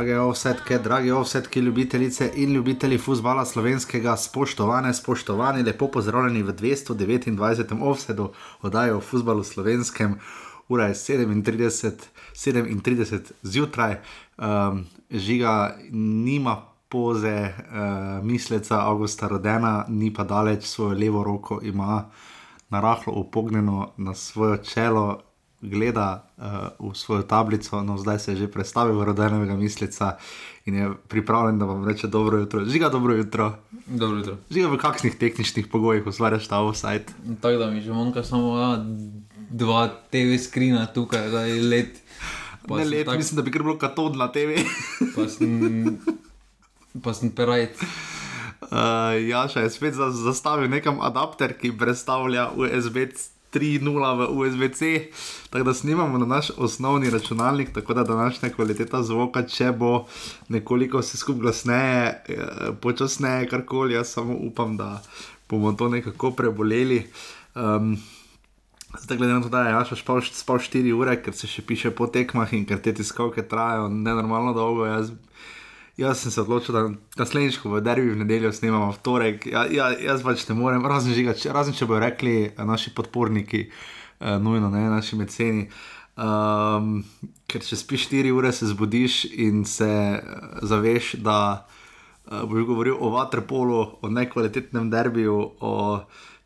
Drage ovsetke, dragi ovsetke, ljubitelice in ljubitelji futbola slovenskega, spoštovane, spoštovani, lepo pozdravljeni v 229. ovsedu oddaje o futbalu slovenskem, ura je 37, 37 zjutraj, um, žiga nima poze, uh, misleca Augusta Rodena, ni pa daleč svojo levo roko, ima narahlo upognjeno na svoje čelo, gleda uh, v svojo tablico, no zdaj se je že predstavil v rodenega misleca in je pripravljen, da vam reče dobro jutro. Žiga, dobro jutro. Dobro jutro. Žiga v kakšnih tehničnih pogojih ustvarjaš ta offside? Tako da mi že manjka samo a, dva TV skrina tukaj, da je let. Pa Ne let, tak- mislim, da bi kar bilo katod na TV. Pa sem, pa sem perajt. Uh, Jaša je spet za, zastavil nekam adapter, ki predstavlja USB 3.0 v USB-C, tako da snimamo na naš osnovni računalnik, tako da današnja kvaliteta zvoka, če bo nekoliko vse skupaj glasneje, eh, počasneje, karkoli, jaz samo upam, da bomo to nekako preboleli. Um, Zdaj, glede na to, da je Jaša spal, spal 4 ure, ker se še piše po tekmah in ker te tiskalke trajajo nenormalno dolgo, jaz, jaz sem se odločil, da naslednjič, ko v derbi v nedeljo snemamo v torek, ja, ja, jaz pač ne morem, razen, žiga, če, razen če bodo rekli eh, naši podporniki, eh, nujno ne naši meceni. Um, ker če spiš 4 ure, se zbudiš in se eh, zaveš, da uh, boš govoril o vaterpolu, o nekvalitetnem derbiju, o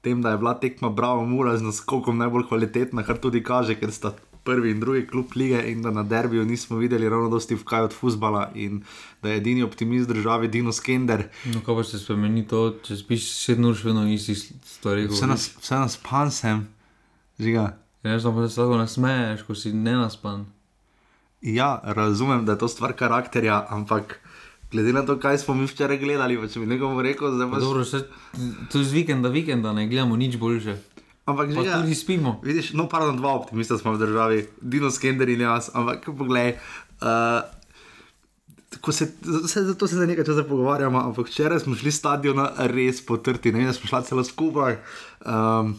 tem, da je bila tekma Bravo Mura z naskokom najbolj kvalitetna, kar tudi kaže, ker sta prvi in drugi klub lige in da na derbiju nismo videli ravno dosti vkaj od futbola in da je edini optimist države Dino Skender. No, kaj pa se spremeni to, če spiš sedem ur, še vedno nisi stvari. Vse nas, vse nas pan sem, žiga. Ja, znam pa se tako nasmeješ, ko si nenaspan. Ja, razumem, da je to stvar karakterja, ampak glede na to, kaj smo mi včeraj gledali, če bi nekomu rekel, da Pa pač... dobro, se, to z vikenda, vikenda ne gledamo nič boljše. Ampak Pa žiga, tudi spimo. Vidiš, no, pardon, dva optimista smo v državi, Dino Skender in jaz, ampak poglej. Uh, Ko se, se, zato se za nekaj časa pogovarjamo, ampak včeraj smo šli stadion res potrti, ne vem, smo šli celo skupaj. Um,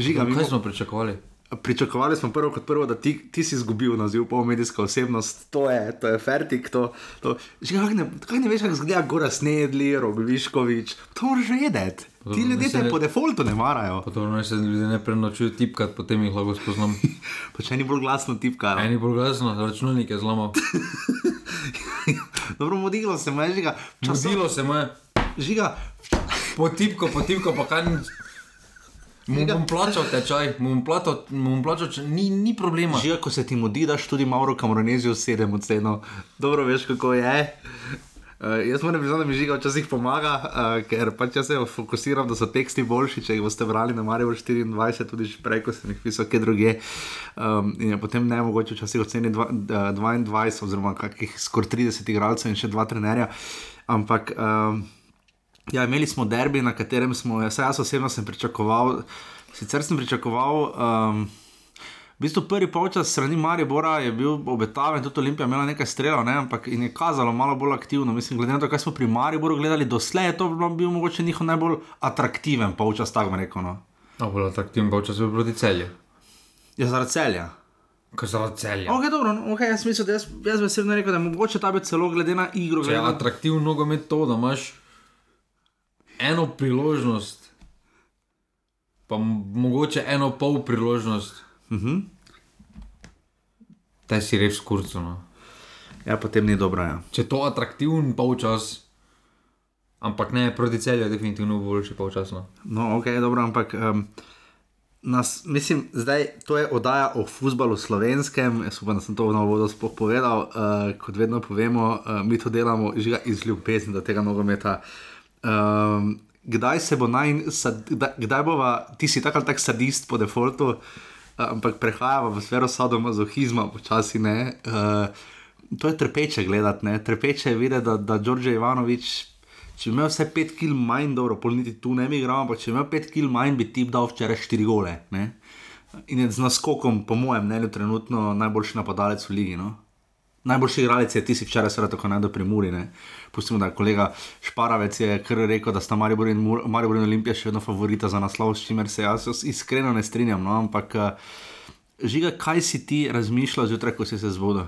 žiga, Kaj mimo, smo pričakovali? Pričakovali smo prvo kot prvo, da ti, ti si izgubil naziv polmedijska osebnost, to je, to je Fertik. To, to. Žiga, kaj ne, kaj ne veš, kako izgleda Gora Snedli, Robi Viškovič, to moraš vedeti. Ti ljudje te mislim, po defaultu ne marajo. Naj se ljudje ne prenočujo tipkat, potem jih lahko spoznam. Pa če ni bolj glasno tipka. Eni bolj glasno, računalnik je zlomil. Dobro, modilo se mu je žiga. Časilo se mu je, Žiga, po tipko, po tipko, pa kaj ni. Mu bom plačal tečaj, mu bom plačal, mu bom plačal če, ni, ni problema. žiga, ko se ti mudi, daš tudi Mauro Kamoranezijo sedem oceno. Dobro veš, kako je. Uh, jaz moram priznati, da mi žiga včasih pomaga, uh, ker pač jaz se fokusiram, da so teksti boljši. Če jih boste brali na Mariju 24, tudi že prej, ko sem jih pisal, kje druge. Um, in je potem ne mogoče včasih oceniti dva- eh, 22, oziroma kakih skoraj 30 igralcev in še dva trenerja. Ampak um, Ja, imeli smo derbi, na katerem smo, jaz, jaz osebno sem pričakoval, sicer sem pričakoval, um, v bistvu prvi polčas strani Maribora je bil obetaven, tudi Olimpija imela nekaj strelov, ne, ampak in je kazalo malo bolj aktivno. Mislim, glede na to, kaj smo pri Mariboru gledali doslej, je to bil mogoče njihov najbolj atraktiven polčas, tako bom rekel. No. A bolj atraktiven pa včasih proti celju. Ja, zaradi celja. Kaj za celje? Ok, dobro, no, okay, jaz mislim, da jaz, jaz bi osebno rekel, da je mogoče ta biti celo glede na igro. Je Glede na, atraktivno nogomet to, da imaš eno priložnost, pa mogoče eno pol priložnost, uh -huh. te si res kurco. No. Ja, potem ni dobro. Ja. Če je to atraktiven polčas, ampak ne proti celju, je definitivno boljši polčas. No. No, ok, dobro, ampak um, nas, mislim, zdaj to je oddaja o futbalu slovenskem. Jaz upam, da sem to v novo sploh povedal. Uh, kot vedno povemo, uh, mi to delamo iz ljubezni do tega nogometa. Um, kdaj se bo naj, sad, kdaj, bova, ti si tako ali tako sadist po defaultu, uh, ampak prehajava v sfero sadomazohizma, počasi ne. Uh, to je trpeče gledati, ne? trpeče je videti, da, da Đorđe Ivanovič Če bi imel vse 5 kg manj, dobro, pol niti tu ne bi igral, ampak če bi imel 5 kg manj, bi ti dal včeraj 4 gole. Ne? In je z naskokom, po mojem mnenju, trenutno najboljši napadalec v ligi. No? Najboljši igralec je ti si včeraj, seveda, tako najdo pri Muri. Ne? Pustimo, da je kolega Šparavec je kar rekel, da sta Maribor in, Mur- Maribor in Olimpija še vedno favorita za naslov, s čimer se jaz iskreno ne strinjam. No? Ampak, eh, žiga, kaj si ti razmišljal zjutraj, ko si se zbudil?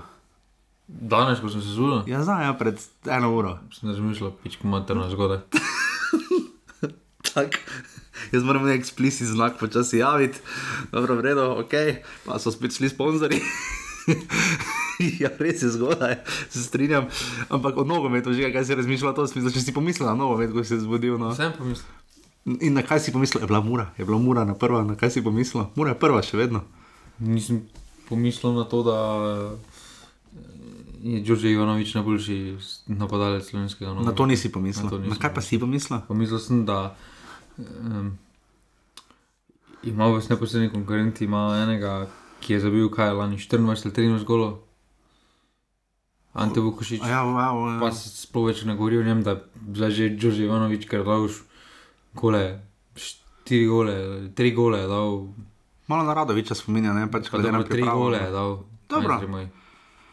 Danes, ko sem se zunil, Ja, znam, ja, pred eno uro. sem razmišljal, pičko materno zgodaj. Tak. Jaz moram nek eksplicitni znak počasi javiti, dobro, v redu, ok, pa so spet šli sponzorji. ja, res je zgodaj, se strinjam. Ampak o nogometu, že kaj si razmišljal, to smisel, če si pomislil na nogomet, ko si se zbudil. No. Sem pomislil. In na kaj si pomislil, je bila mura, je bila mura na prva, na kaj si pomislil? Mura je prva še vedno. Nisem pomislil na to, da je Đorđe Ivanovič najboljši napadalec slovenskega nogometa. Na to nisi pomislil. Na to Na, nisem na kaj pa si pomislil? Pomislil sem, da um, ima v neposredni konkurenci ima enega, ki je zabil kaj lani 24 ali 13 golov. Ante Vukošič. A Ja, wow, Pa se sploh več ne govori o njem, da zdaj že Đorđe Ivanovič, ker je dal už gole, štiri gole, tri gole je dal. Malo na Radoviča spominja, ne pač Pa glede na dobro, tri gole je dal. Dobro. moji.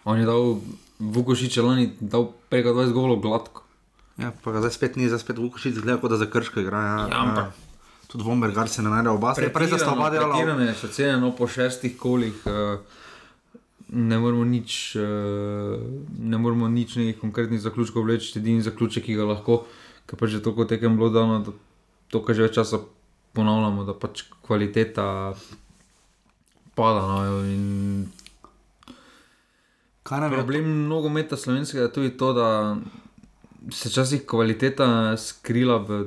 On je dal Vukošič je lani dal preko 20 golov gladko. Ja, pa ga zdaj spet ni, zdaj spet Vukošič zgleda, kot da za krško igra. Ja, Ja, ampak- Tudi Vombergar se ne najde oba, se je prej za sta delala. Pretirane so cene, no po šestih kolih. Uh, Ne moramo nič, uh, ne moramo nič nekih konkretnih zaključkov vleči, edini zaključek, ki ga lahko, ker pa že toliko tekem bilo dano, da to, kar že več časa ponavljamo, da pač kvaliteta pada. No, in Kaj nam je problem nogometa slovenskega je tudi to, da se včasih kvaliteta skrila v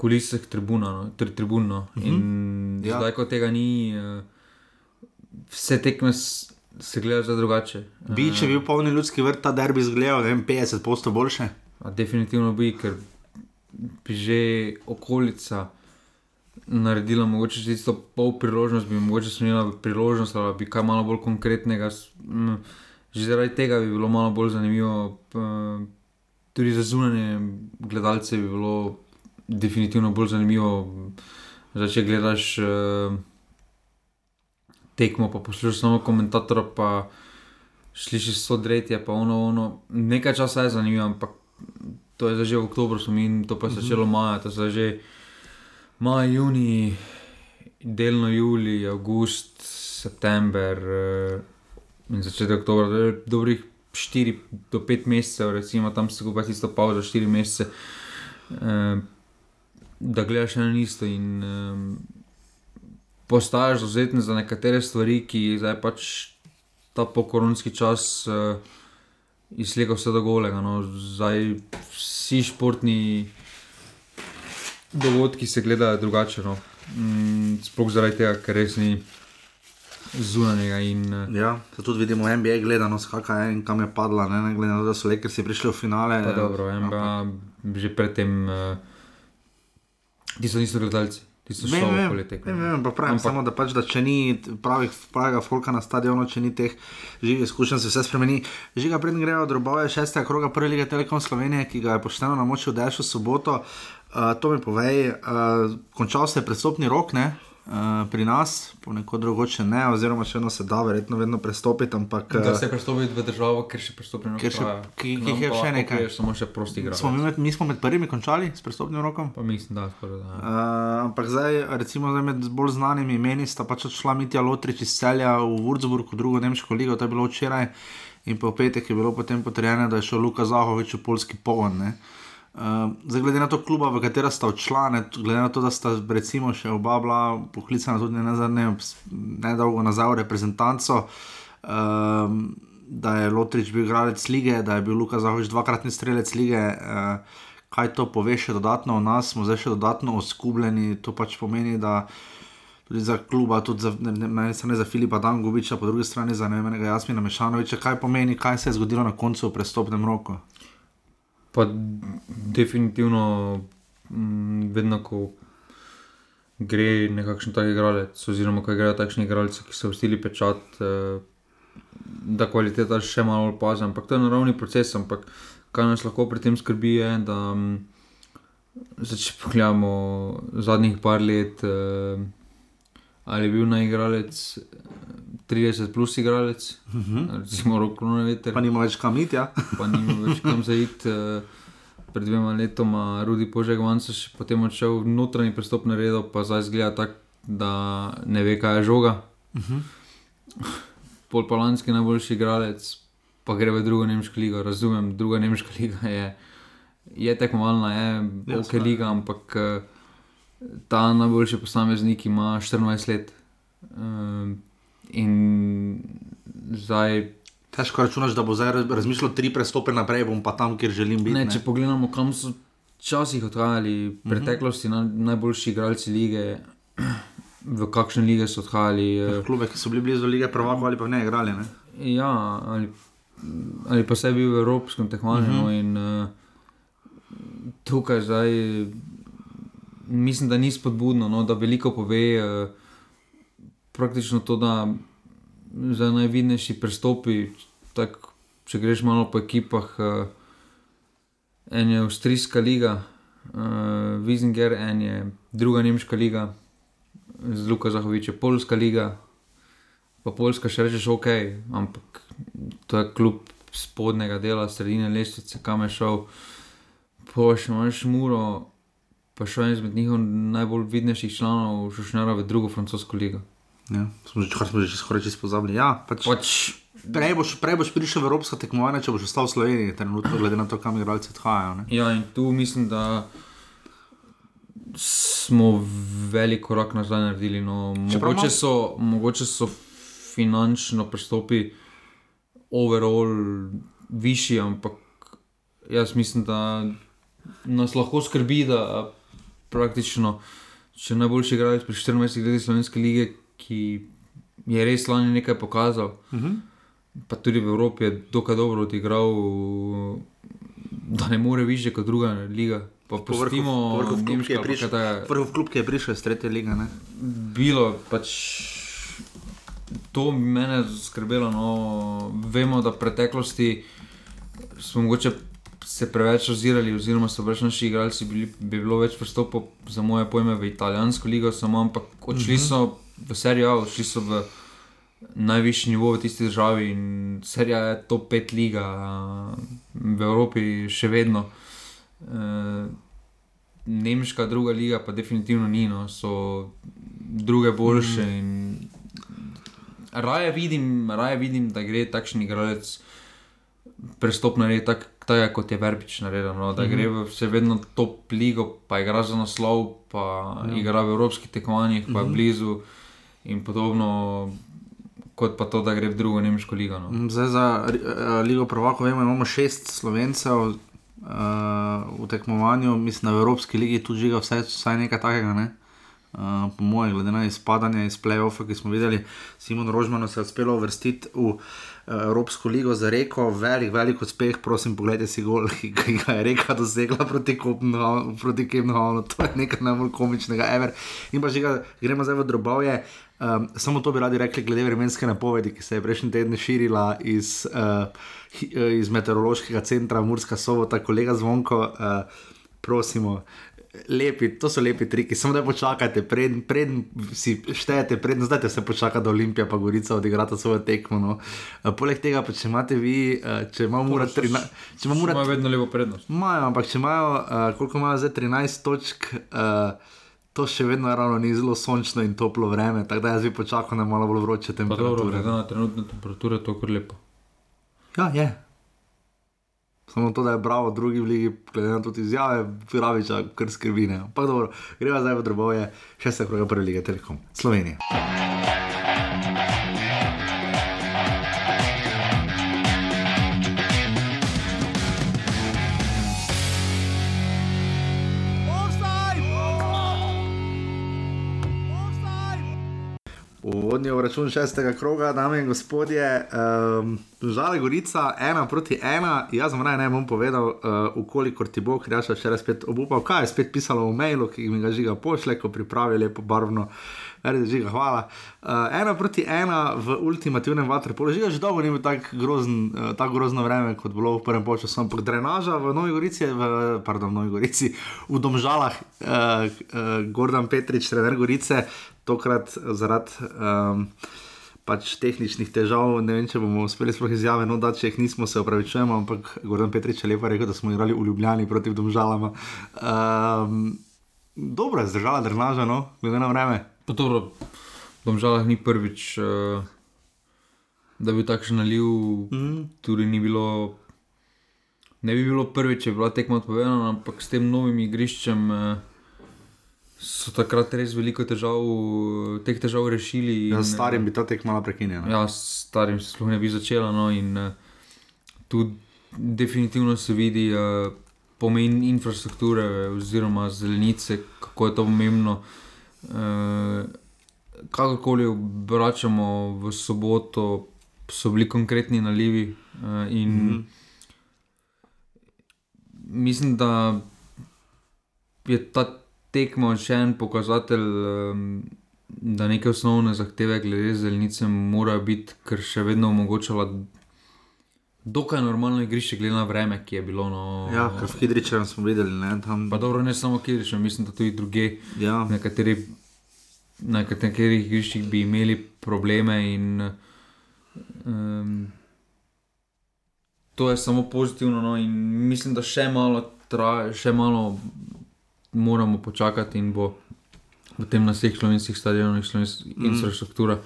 kulisah tribuna, no, tri tribunno. In Ja. ja. zdaj, ko tega ni, eh, vse tekme se gledajo zdaj drugače. Bi, če bi bil polni ljudski vrt, ta derbi izgledal, ne vem, 50 posto boljše. A definitivno bi, ker bi že okolica naredila mogoče tisto pol priložnost, bi mogoče smela priložnost, ali bi kaj malo bolj konkretnega. Že zaradi tega bi bilo malo bolj zanimivo. p- Tudi za zunanje gledalce bi bilo definitivno bolj zanimivo. Zdaj, če gledaš eh, tekmo, pa poslušaš samo komentatorja, pa slišiš so dretje, pa ono, ono. Nekaj časa je zanimivo, ampak to je zdaj že v oktobru, so mi in to pa je začelo maja, to je že maj, juni, delno juli, avgust, september eh, in začetek oktobra, to je dobrih 4 do 5 mesecev, recimo tam se skupaj tisto pauza 4 mesece. Eh, Da gledaš na isto in um, postaješ zauzeten za nekatere stvari, ki zdaj pač ta pokoronski čas uh, izslega vse do golega. No. Zdaj vsi športni dogodki se gledajo drugače. No. Mm, sploh zaradi tega, ker res ni zunanjega. In, uh, Ja, to tudi vidimo v NBA gledano, skaka je in kam je padla, ne, ne glede na to, da so Lakersi prišli v finale. pa dobro, Ja, NBA že predtem, uh, ti so niso gledalci, Vem, vem, pa pravim Ampak- samo, da, pač, da če ni pravih, pravega folka na stadionu, če ni teh živih izkušenj, se vse spremeni. Žiga prednji grejo od robove šestega kroga prve lige Telekom Slovenije, ki ga je pošteno namočil Dešo soboto. Uh, to mi povej, uh, končal se je prestopni rok, ne? Uh, pri nas, ponekod drugoče ne, oziroma še eno se da, verjetno vedno prestopiti, ampak Da uh, se prestopiti v državo, ker še Ker še- traja. ki- jih je pa še nekaj. Samo še prosti igralec. smo mi, med, mi smo med prvimi končali s prestopnim rokom. Pa mislim, da skoraj da. Uh, ampak zdaj, recimo, zdaj med bolj znanimi imeni sta pač odšla Mitja Lotrič iz Celja v Würzburg, v drugo nemško ligo, to je bilo včeraj, in po petek je bilo potem potrjeno, da je šel Luka Zahovič v polski pogon. Ne. Uh, zdaj, glede na to kluba, v katera sta odšla, ne, t- glede na to, da sta recimo še oba bila poklicana tudi ne nazadnje, nedolgo nazaj v reprezentanco, um, da je Lotrič bil igralec lige, da je bil Luka Zahovič dvakratni strelec lige. Uh, kaj to pove še dodatno o nas, smo zdaj še dodatno oskubljeni. To pač pomeni, da tudi za kluba, tudi za, ne, ne, strani za Filipa Dangoviča, po drugi strani za nevenega Jasmina Mešanoviča, kaj pomeni, kaj se je zgodilo na koncu v prestopnem roku. Pa definitivno, mm, vedno ko gre nekakšen tak igralec, oziroma ko grejo takšni igralci, ki so vstili pečat, eh, da kvaliteta še malo opazi. Ampak to je naravni proces. Ampak kar nas lahko pri tem skrbi, je, da mm, če pogledamo zadnjih par let, eh, ali je bil na igralec. 30 plus igralec, uh -huh. recimo Rokrono veter, Pa nima več kam iti, ja. pa nima več kam zaiti. eh, Pred dvema letoma Rudi Požek Vansa še potem odšel v notranji pristop na redo, pa zdaj zgleda tako, da ne ve, kaj je žoga. Uh -huh. Pol Palanski najboljši igralec, pa gre v drugo nemško ligo. Razumem, druga nemška liga je, je tekmovalna, je Ja, ok liga, ampak eh, ta najboljši posameznik ima 24 let. Eh, in zdaj, Težko računaš, da bo zdaj raz- razmišljal tri prestope naprej, bom pa tam, kjer želim biti. ne, ne. če pogledamo, kam so včasih odhajali, v preteklosti naj, najboljši igralci lige, v kakšne lige so odhajali. eh, Klube, ki so bili blizu lige prvakov ali pa ne igrali. Ne? Ja, ali, ali pa se je bil v evropskem tekmovanju. Uh -huh. In uh, tukaj zdaj mislim, da ni spodbudno, no, da veliko pove. Uh, praktično to, da za najvidnejši prestopi, tak, če greš malo po ekipah, uh, en je Avstrijska liga, uh, Wiesinger, en je druga nemška liga, z Luka Zahovičem, Poljska liga. Pa Poljska še rečeš, ok, ampak to je kljub spodnjega dela, sredine lestvice, kam je šel. Pa še imaš muro, pa še en izmed njihovih najbolj vidnejših članov, Šušnjara v drugo francosko ligo. Ja, smo že, kar smo že skoraj čisto pozabili. Ja, pač, Pač, prej, boš, prej boš prišel v Evropsko tekmovanje, če boš ostal v Sloveniji, trenutno, glede na to, kam igralci odhajajo. ne. ja, in tu mislim, da smo velik korak nazaj naredili. No, mogoče, so, mogoče so finančno pristopi overall višji, ampak jaz mislim, da nas lahko skrbi, da praktično, če najboljši igralec pri 14 letih Slovenske lige, ki je res lani nekaj pokazal, Uh -huh. pa tudi v Evropi je dokaj dobro odigral, da ne more više kot druga liga. Pa pustimo povrhu v klub, ki je prišel, kaj ta- prvi klub, ki je prišel iz tretje lige. Ne? bilo, pač to mene skrbelo. No, vemo, da v preteklosti smo mogoče se preveč ozirali, oziroma so več naši igralci bili, bi bilo več pristopov za moje pojme v italijansko ligo, samo ampak odšli so v serijo odšli so v najvišji nivo v tisti državi in serija je top 5 liga a, v Evropi še vedno. E, Nemška druga liga pa definitivno ni, no, so druge boljše. Mm. Raje, vidim, raje vidim, da gre takšen igralec prestop narediti tak, tak kot je Verbič naredil. No, da mm -hmm. gre v vse vedno top ligo, pa igra za naslov, pa ja. igra v evropskih tekmovanjih, pa mm -hmm. je blizu in podobno. Kot pa to, da gre v drugo nemško ligo. No. Zdaj za uh, Ligo Prvako vemo, imamo šest slovencev uh, v tekmovanju, mislim, da v Evropski ligi tudi žiga vsaj, vsaj nekaj takega. Ne? Uh, po mojem, glede na izpadanje iz play-offa, ki smo videli, Simon Rožman se je uspelo uvrstiti v uh, Evropsko ligo za reko, velik, velik uspeh. Prosim, pogledajte si gol, ki ga je reka dosegla proti Kopenhavnu, proti Kemnhavnu, to je nekaj najbolj komičnega, ever. In pa že ga gremo zdaj v drobovje. Um, samo to bi radi rekli, glede vremenske napovedi, ki se je prejšnji teden širila iz, uh, iz meteorološkega centra Murska sobota, kolega Zvonko, uh, prosimo. Lepi, to so lepi triki, samo da počakajte, preden pred si štejete, preden zdaj se počaka, da Olimpija pa Gorica odigrata svojo tekmo. No. Uh, poleg tega, pa če imate vi, uh, če imamo ura 13, če imamo ura Ima vedno lepo prednost. Imajo, ampak če imajo, uh, koliko imajo zdaj 13 točk, uh, to še vedno ravno ni zelo sončno in toplo vreme, tako da jaz bi počakal na malo bolj vroče Pa dobro, temperature. glede na trenutne temperature, to je kar lepo. Ja, je. Samo to, da je bravo v drugi ligi, glede na to izjave, praviča, kar skrbi. greva zdaj v drobove, še se kroga prve lige Telekom, Slovenija. Uvodni obračun šestega kroga, dame in gospodje, um, žal je Gorica ena proti ena. Jaz vam naj bom povedal, uh, ukolikor ti bo, ker jaz še res spet obupal, kaj je spet pisalo v mailu, ki mi ga žiga pošle, ko pripravi lepo barvno. Redi, žiga, hvala. Uh, ena proti ena v ultimativnem vaterpolu. Žiga že dolgo ni bil tako grozen, uh, tak grozno vreme, kot bilo v prvem času, ampak drenaža v Novi Gorici, v, pardon, Novi Gorici, v Domžalah, uh, uh, Gordon Petrič, trener Gorice, tokrat zaradi um, pač tehničnih težav. Ne vem, če bomo uspeli sploh izjave, no da če jih nismo, se opravičujemo, ampak Gordon Petrič je lepo rekel, da smo igrali v Ljubljani proti Domžalama. Um, dobro je zdržala drenaža, no, glede na vreme. Pa dobro, v Domžalah ni prvič, uh, da bi takšen naliv Mm. tudi ni bilo. Ne bi bilo prvič, če bi bila tekma odpovedana, ampak s tem novim igriščem eh, so takrat res veliko težav, teh težav rešili. Ja, in, s starim bi ta tekma prekinjena. Ja, s starim se sploh ne bi začela. No, in tu definitivno se vidi uh, pomen infrastrukture oziroma zelenice, kako je to pomembno. Uh, kakorkoli obračamo v soboto, so bili konkretni nalivi. Uh, in mm mislim, da je ta tekma še en pokazatelj. Um, Da neke osnovne zahteve glede zelenice morajo biti, ker še vedno omogočala dokaj normalno igrišče, glede na vreme, ki je bilo. No, Ja, ker v Hidričevem smo videli, ne, tam. Pa dobro, ne samo Kiriš, mislim, da tudi druge, Ja, nekateri, na nekaterih igriščih bi imeli probleme in um, to je samo pozitivno. No, in mislim, da še malo, traja, še malo moramo počakati in bo potem na vseh slovenskih stadionih slovenska Mm. infrastruktura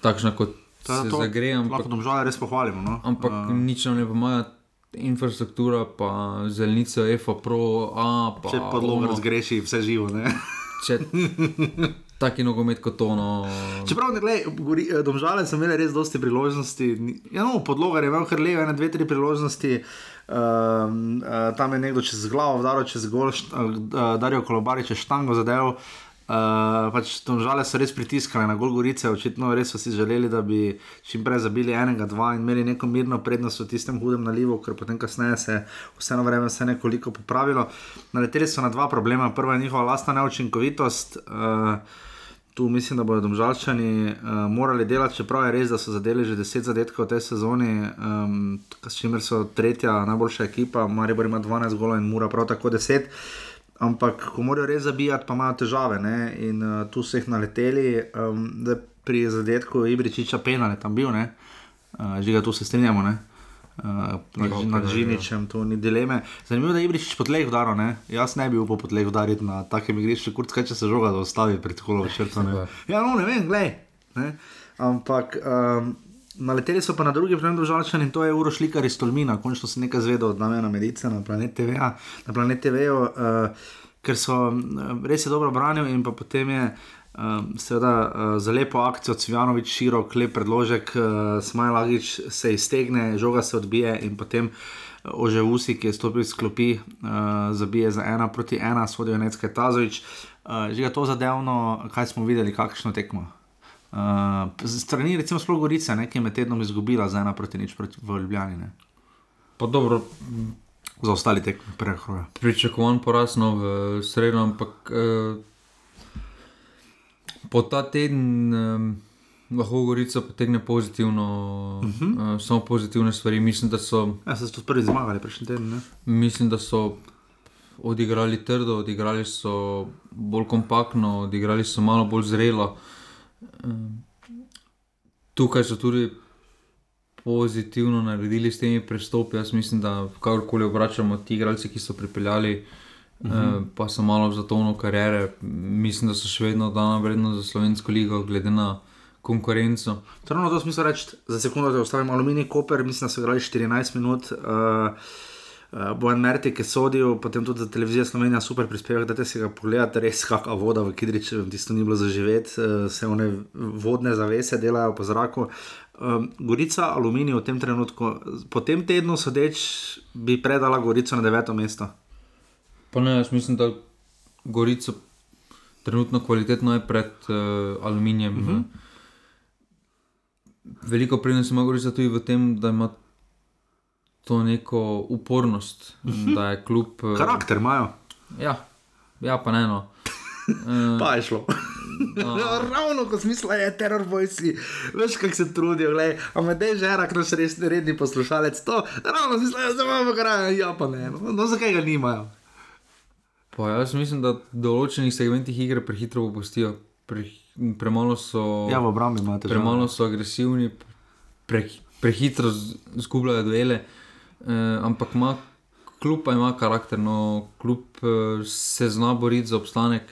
takšna, kot se to zagreje. Ampak, lahko domžale res pohvalimo. No? ampak Eh, nič nam ne pomaga. Infrastruktura, pa zelenica, EFA, Pro, A, pa če podloga ono. razgreši, vse živo. Če taki nogomet kot to. No, Čeprav ne gori, eh, domžale so imele res dosti priložnosti. Ja, no, podloga je imel kar leve, ene, dve, tri priložnosti. Um, uh, tam je nekdo čez glavo, daro čez gol, št, uh, Darijo Kolobarič je štango zadev. Uh, pač domžale so res pritiskali na Gorice, očitno res so si želeli, da bi čim prej zabili enega, dva in imeli neko mirno prednost v tistem hudem nalivu, ker potem kasneje se je vseeno vreme vse nekoliko popravilo. Naleteli so na dva problema. Prva je njihova lastna neučinkovitost. Uh, Tu mislim, da bodo domžalčani uh, morali delati, čeprav je res, da so zadeli že 10 zadetkov v tej sezoni, um, s čimer so tretja najboljša ekipa, Maribor ima 12 golov in Mura prav tako 10. Ampak, ko morajo res zabijati, pa imajo težave ne? in uh, tu so jih naleteli. Um, da pri zadetku Ibričiča penal je tam bil, uh, že ga tu se strinjamo. Ne? Uh, nad, nad ja. Žiničem, tu ni dileme. Zanimivo je, da je Ibričič po tleh udaril. ne. Jaz ne bi upal po tleh udariti na takem igrišču, kot kaj če se žoga da ustavi pred kolo črto. ne. Tako Ja, no, ne vem, glej. Ne? Ampak um, naleteli so pa na drugi problem državljan in to je Uro Šlikar iz Tolmina. Končno sem nekaj zvedel od Damena Medice na Planet TV. Na Planet TV uh, ker so um, res je dobro branil in pa potem je. Um, seveda uh, za lepo akcijo Cvjanovič, širok, lep predložek, uh, Smajlagič se iztegne, žoga se odbije in potem Oževusi, ki je stopil iz klopi, uh, zabije za ena proti ena, sodijo Necke Tazovič. Uh, že je to zadevno, kaj smo videli, kakšno tekmo. Uh, strani, recimo, sploh Gorica, ne, ki je med tednom izgubila za ena proti nič proti v Ljubljani, ne. pa dobro, za ostali tekme, prehroja. pričakovan poraz no, v sredo, ampak eh, po ta teden eh, lahko Gorica potegne pozitivno, uh -huh. eh, samo pozitivne stvari. Mislim, da so. Ja, so tudi prvi zmagali prejšnji teden. Ne? Mislim, da so odigrali trdo, odigrali so bolj kompaktno, odigrali so malo bolj zrelo. Tukaj so tudi pozitivno naredili s temi prestopi. Jaz mislim, da kakorkoli obračamo ti igralci, ki so pripeljali, uh -huh. pa so malo za tovno kariere, mislim, da so še vedno dana vrednost za slovensko ligo, glede na konkurenco. Ravno to smisel reči, za sekundo te ostavim aluminij, koper, mislim, da so igrali 14 minut. Uh, Uh, Bojan Merti, ki sodil, potem tudi za televizijo Slovenija, super prispevek, da si ga pogledate, res kakšna voda v Kidriču, tisto ni bilo zaživeti, uh, se one vodne zavese delajo po zraku. Um, Gorica, aluminij v tem trenutku, po tem tednu sodeč, bi predala Gorico na deveto mesto. Pa ne, jaz mislim, da Gorica trenutno kvalitetno je pred uh, aluminijem. Uh -huh. Veliko prednosti ima Gorica tudi v tem, da ima to neko upornost, uh -huh. da je kljub. Uh, Karakter imajo. Ja, ja, pa ne no. Uh, Pa je šlo. Ja, ravno kot smisel je teror vojsi, veš, kako se trudijo, gledaj, a me dej žerak, naš res redni poslušalec, to ravno smisel je, da imamo kraj, ja pa ne, no, no zakaj ga nimajo. pa jaz mislim, da v določenih segmentih igre prehitro popustijo. Pre, premalo so. Ja, v obrambi imate že. premalo so agresivni, pre, prehitro z- izgubljajo duele, eh, ampak ima, kljub pa ima karakter, no, kljub eh, se zna boriti za obstanek.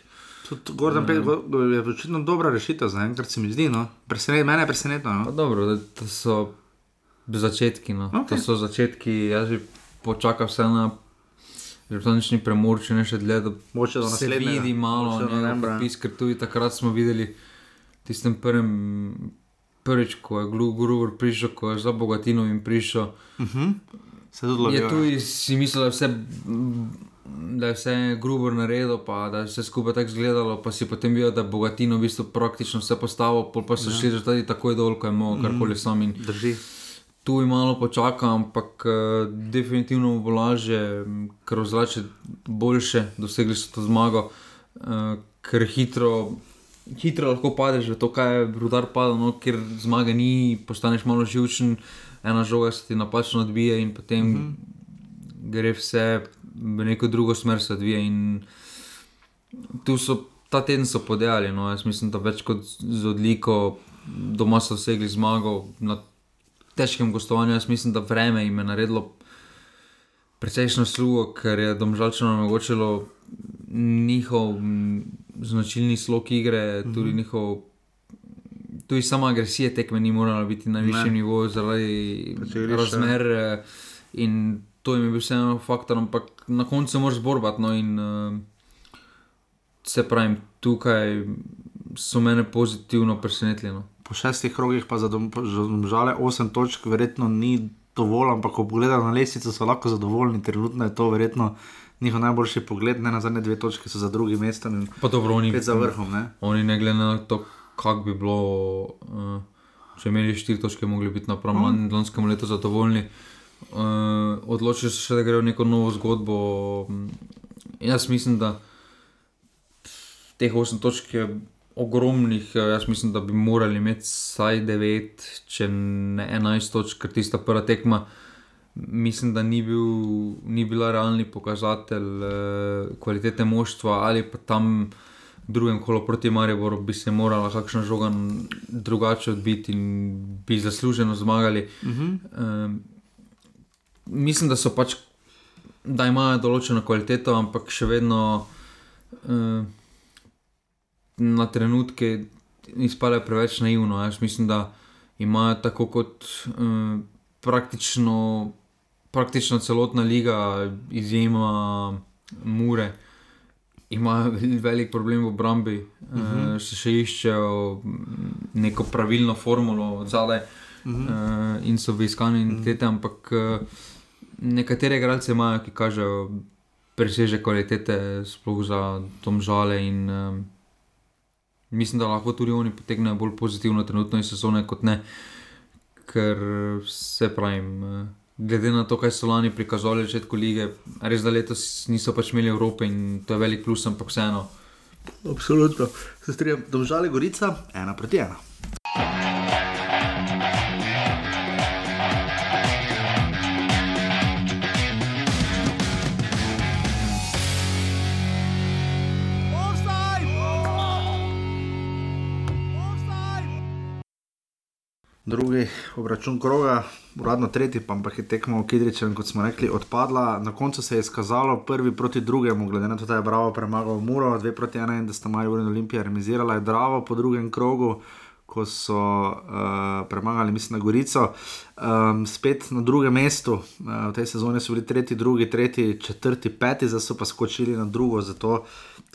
Tudi Gordon Payne je očitno dobra rešitev za enkrat, se mi zdi. No. Presenet, mene je presenetilo. Pa No. dobro, da, to so začetki. No. Okay. To so začetki, jaz že počakam vse na. Že to nič ni premor, če ne še dlje, da se naslednjega, vidi malo njegov podpis, ker tudi takrat smo videli tistem prvem, prvič, ko je Gruber prišel, ko je za Bogatinovim prišel. Uh -huh. Se tudi Je lovijo. tu si mislil, da je vse, da je vse Gruber naredil, pa da je vse skupaj tako izgledalo, pa si potem videl, da je Bogatino v bistvu praktično vse postavil, pa so ja. šli rezultati takoj dol, ko je mogel karkoli sam in Drži. tu je malo počakal, ampak uh, definitivno bo lažje, ker ozračje boljše, dosegli so to zmago, uh, ker hitro, hitro lahko padeš v to, kaj je rudar padel, no, ker zmage ni, postaneš malo živčen, ena žoga se ti napačno odbije in potem mm -hmm. gre vse v neko drugo smer se odvija. In tu so. Ta teden so podejali, no, jaz mislim, da več kot z odliko, doma so dosegli zmago, na težkem gostovanju. Jaz mislim, da vreme jim je naredilo precejšno slugo, ker je domžalčano omogočilo njihov značilni slog igre, tudi mm -hmm. njihov. Tudi sama agresija tekme ni morala biti na višjem nivoju zaradi razmer eh, in to jim je bil vseeno faktor, ampak na koncu moraš borbati. No, in, uh, se pravim, tukaj so mene pozitivno presenetili. No. Po šestih krogih pa za dom- za domžale 8 točk, verjetno ni dovolj, ampak ko pogledajo na lestvico, so lahko zadovoljni. Trenutno je to verjetno njihov najboljši pogled, ne na zadnje dve točke so za drugim mestom Pa dobro, oni, za vrhom. Ne? oni ne glede na to, kako bi bilo, uh, če imeli štiri točke, mogli biti napram mm. lanskemu letu zadovoljni. Uh, odločili so se, da grejo v neko novo zgodbo. Mm, Jaz mislim, da teh 8 točk je ogromnih. eh, Jaz mislim, da bi morali imeti vsaj 9, če ne 11 točk, ker tista prva tekma. Mislim, da ni, bil, ni bila realni pokazatelj eh, kvalitete moštva ali pa tam v drugem kolu proti Mariboru bi se morala kakšna žoga drugače odbiti in bi zasluženo zmagali. Uh -huh. Um, mislim, da so pač, da imajo določeno kvaliteto, ampak še vedno um, na trenutke izpadajo preveč naivno. Jaz mislim, da imajo tako kot um, praktično, praktično celotna liga, izjema Mure. Imajo vel- velik problem v obrambi, uh -huh. uh, še, še iščejo mm, neko pravilno formulo od zadaj uh -huh. uh, in so v iskanju identitete, ampak uh, nekatere igralce imajo, ki kažejo preseže kvalitete, sploh za domžale. In, um, mislim, da lahko tudi oni potegnejo bolj pozitivno trenutno iz sezone kot ne, ker se pravim. Glede na to, kaj so lani prikazovali v začetku lige, res da letos niso pač imeli Evrope in to je velik plus, ampak vseeno. Absolutno. Se strinjam, domžale Gorica, ena proti ena. Drugi obračun kroga, uradno tretji, pa ampak je tekmo v Kidričem, kot smo rekli, odpadla. Na koncu se je izkazalo prvi proti drugemu, glede na to, da je Bravo premagal Muro, dve proti ena in da sta Marijo in Olimpija remisirala, je Bravo po drugem krogu, ko so uh, premagali, mislim, na Gorico. Um, spet na drugem mestu, uh, v tej sezoni so bili tretji, drugi, tretji, četrti, peti, zdaj so pa skočili na drugo. Zato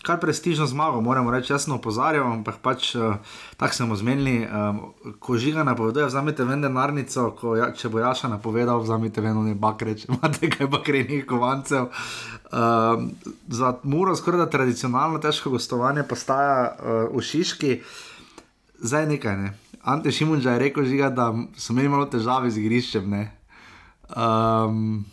kar prestižno zmago, moramo reči, jasno opozarjam, ampak pač uh, tako smo zmenili. Um, ko žiga napoveduje, vzamete ven denarnico, ko, ja, če bo Jaša napovedal, vzamete ven ne bakre, če imate kaj bakrenih kovancev. Um, za Muro skoraj da tradicionalno težko gostovanje postaja uh, v Šiški. Zdaj nekaj, ne. Ante Šimunča je rekel, žiga, da so imeli malo težave z igriščem. ne. Um,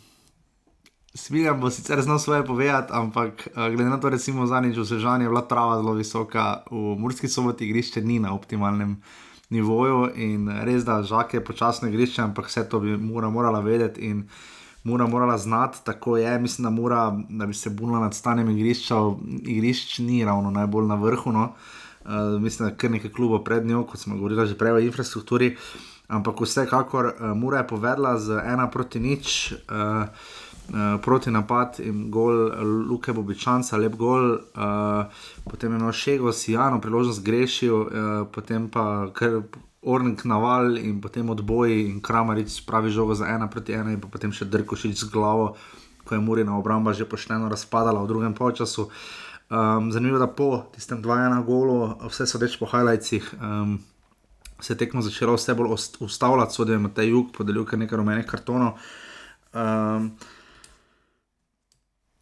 Smiljan bo sicer znal svoje povedati, ampak uh, glede na to, recimo zadnjič v Sežani je bila trava zelo visoka, v Murski soboti igrišče ni na optimalnem nivoju in res da žak je počasno igrišče, ampak vse to bi mora, morala vedeti in mora, morala znati, tako je. Mislim, da, mora, da bi se bunila nad stanjem igrišča, igrišč ni ravno najbolj na vrhu. No. Uh, mislim, da kar nekaj klubov pred njo, kot smo govorili že prej o infrastrukturi. ampak vsekakor uh, Mura je povedala z ena proti nič. Uh, Uh, proti napad in gol Luke Bobičanca, lep gol, uh, potem je imel še ego, Sijano, priložnost grešil, uh, potem pa kar Ornik naval in potem odboj in Kramarič spravi žogo za ena proti ena in potem še Drkošič z glavo, ko je Murina obramba že pošteno razpadala v drugem polčasu. Um, zanimivo je, da po tistem 2-1 golu, vse so reč po highlightsih. Um, Se je tekmo začelo vse bolj ustavljati, sodijo na ta jug, podelil je nekaj rumenih kartonov. Um,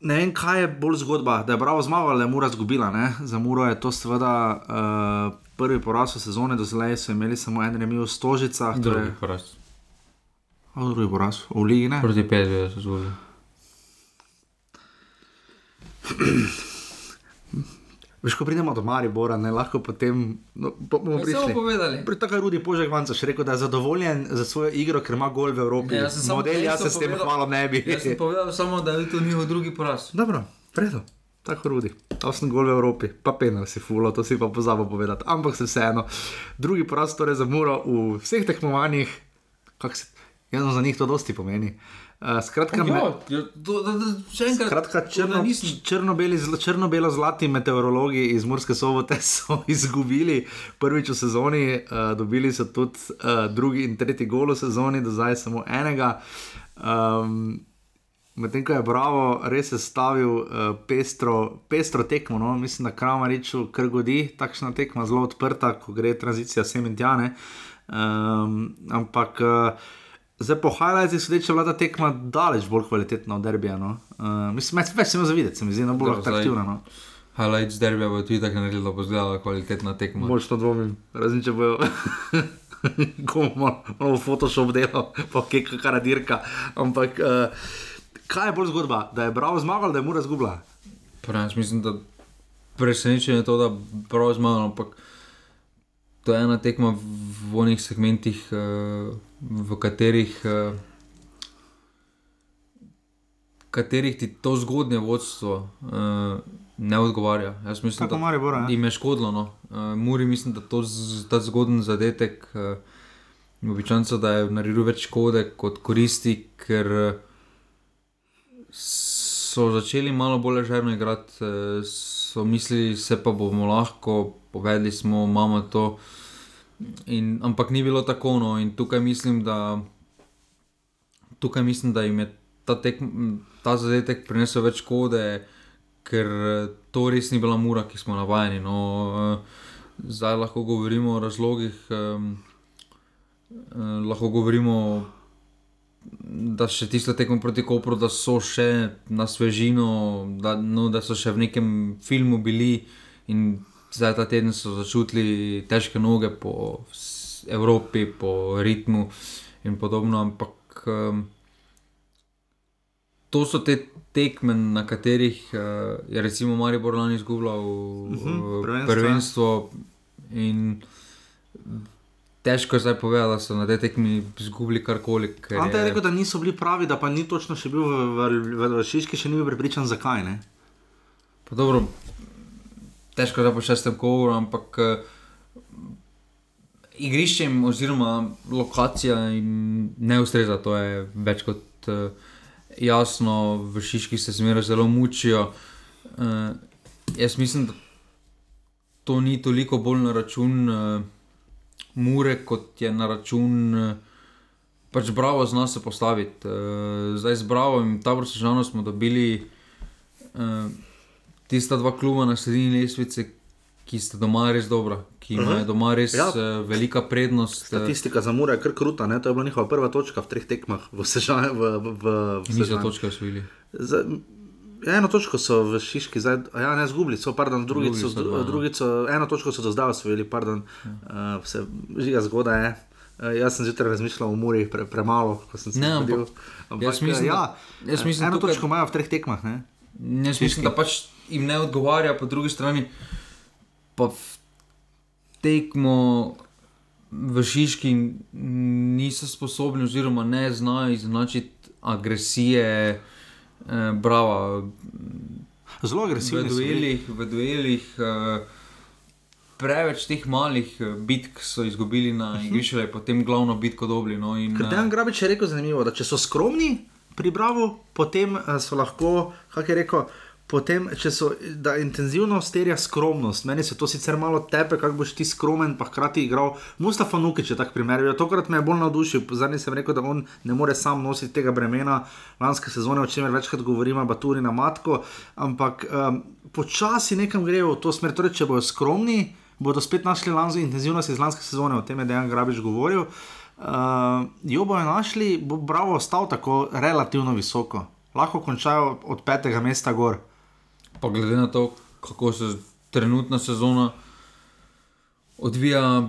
ne vem, kaj je bolj zgodba, da je bravo zmagal, da je Mura zgubila. Ne? Za Muro je to seveda uh, prvi poraz v sezoni, do zdaj so imeli samo en remi v Stožicah. Drugi poraz. Drugi poraz, v Ligi ne. Proti Pedro so zgubili. Veš, ko pridemo do Maribora, ne lahko potem. No, bomo prišli. povedali. Pri tako Rudi Požek Vanca še rekel, da je zadovoljen za svojo igro, ker ima gol v Evropi. Ja, jaz Model, jaz se s tem hvala ne bi. Jaz sem povedal samo, da je to njihov drugi poraz. Dobro, predo. Tako rudi. To sem gol v Evropi, pa penal si fulo, to si pa pozabil povedati. Ampak se vseeno. Drugi poraz torej za Muro v vseh tekmovanjih, kako se, jaz za njih to dosti pomeni. Uh, skratka, me, Ja, to, da, da, še enkrat. Skratka, črno, črno-beli, zla- črno-belo-zlati meteorologi iz Murske sobote so izgubili prvič v sezoni, uh, dobili so tudi uh, drugi in tretji gol v sezoni, do zdaj samo enega. Um, Medtem ko je Bravo res sestavil uh, pestro, pestro tekmo, no? mislim, da Kramariču kar godi, takšna tekma zelo odprta, ko gre tranzicija sem in tjane. Um, ampak uh, zdaj po highlightsih sodeč je bila ta tekma daleč bolj kvalitetna od derbija. No? Uh, mislim, več, več se mi zavideti, se mi zdi, no, bolj Dobro, zdaj- atraktivna. No? Highlights derbija bo tudi tako naredil, da bo izgledala kvalitetna tekma. Moč to dvomim, razen če bojo. Ko bomo malo Photoshop delal, pa kje kakara dirka. Ampak uh, kaj je bolj zgodba, da je Bravo zmagal, da je Mura zgubila? Prav, jaz mislim, da presenečenje je to, da prav zmagal, ampak to je ena tekma v onih segmentih, uh, v katerih, uh, katerih ti to zgodnje vodstvo uh, ne odgovarja. Jaz mislim, Tako da Maribora, ja. jim je škodilo. No. Uh, Muri mislim, da to ta zgoden zadetek. Uh, Običajno, da je naredil več škode kot koristi, ker eh, so začeli malo bolj ležerno igrati, eh, so mislili, se pa bomo lahko, povedali smo, imamo to. In, ampak ni bilo tako. No. In tukaj mislim, da, tukaj mislim, da jim je ta, tek, ta zadetek prinesel več škode, ker to res ni bila mura, ki smo navajeni. No. Zdaj lahko govorimo o razlogih. Eh, lahko govorimo, da še tisto tekmo proti Kopru, da so še na svežino, da, no, da so še v nekem filmu bili in zdaj ta teden so začutili težke noge po Evropi, po ritmu in podobno. Ampak um, to so te tekme, na katerih uh, je recimo Maribor lani izgubljal uh, prvenstvo, ja. prvenstvo in Težko je zdaj povedati, da so na tej tekmi izgubili karkoli. Ante je rekel, da niso bili pravi, da pa ni točno še bil v, v, v, v Šiški, še ni bil prepričan, zakaj ne. Pa dobro, težko je zdaj po šestem kovoru, ampak eh, igrišče jim oziroma lokacija jim ne ustreza, to je več kot eh, jasno, v Šiški se zmeraj zelo mučijo. Eh, jaz mislim, da to ni toliko bolj na račun eh, Mure, kot je na račun. eh, Pač bravo zna se postaviti. Uh, zdaj z Bravo in Tabor Sežano smo dobili uh, tista dva kluba na sredini lestvice, ki sta doma res dobra, ki imajo doma res Ja. uh, velika prednost. uh, Statistika za Mura je kar kruta, ne? to je bila njihova prva točka v treh tekmah v Sežani. Niso točke osvojili. Za, eno točko so v Šiški, zdaj, ja, ne zgubili, so, pardon, drugič so, Drugi so dva, drugič so, eno točko so do zdaj osvojili, pardon, ja. uh, vse žiga zgoda je. Uh, jaz sem zjutraj razmišljal o Muri pre, premalo, ko sem se ampak jaz mislim, ja, da- jaz mislim, eno tukaj- točko imajo v treh tekmah. Ne? Jaz mislim, da pač jim ne odgovarja, po drugi strani pa v tekmo v Šiški niso sposobni, oziroma ne znajo izenačiti agresije, eh, brava, Zelo v agresivni. bili. duelih. V duelih eh, preveč teh malih eh, bitk so izgubili na igrišču, da je potem glavno bitko dobili. No, in, Ker eh, Dejan Grabič je rekel zanimivo, da če so skromni pri Bravo, potem eh, so lahko, kako je rekel. Potem, če so, da intenzivnost terja skromnost, meni se to sicer malo tepe, kako boš ti skromen, pa hkrati igral. Mustafa Nukič je tak primer. Ja, tokrat me je bolj navdušil. Zadnji sem rekel, da on ne more sam nositi tega bremena lanske sezone, o čemer večkrat govorimo, Baturi na Matko. Ampak um, počasi nekam grejo v to smer. Torej, če bodo skromni, bodo spet našli lansko intenzivnost iz lanske sezone, o tem je Dejan Grabič govoril. Uh, jo bojo našli, bo Bravo ostal tako relativno visoko. Lahko končajo od petega mesta gor. Pa glede na to, kako se trenutna sezona odvija,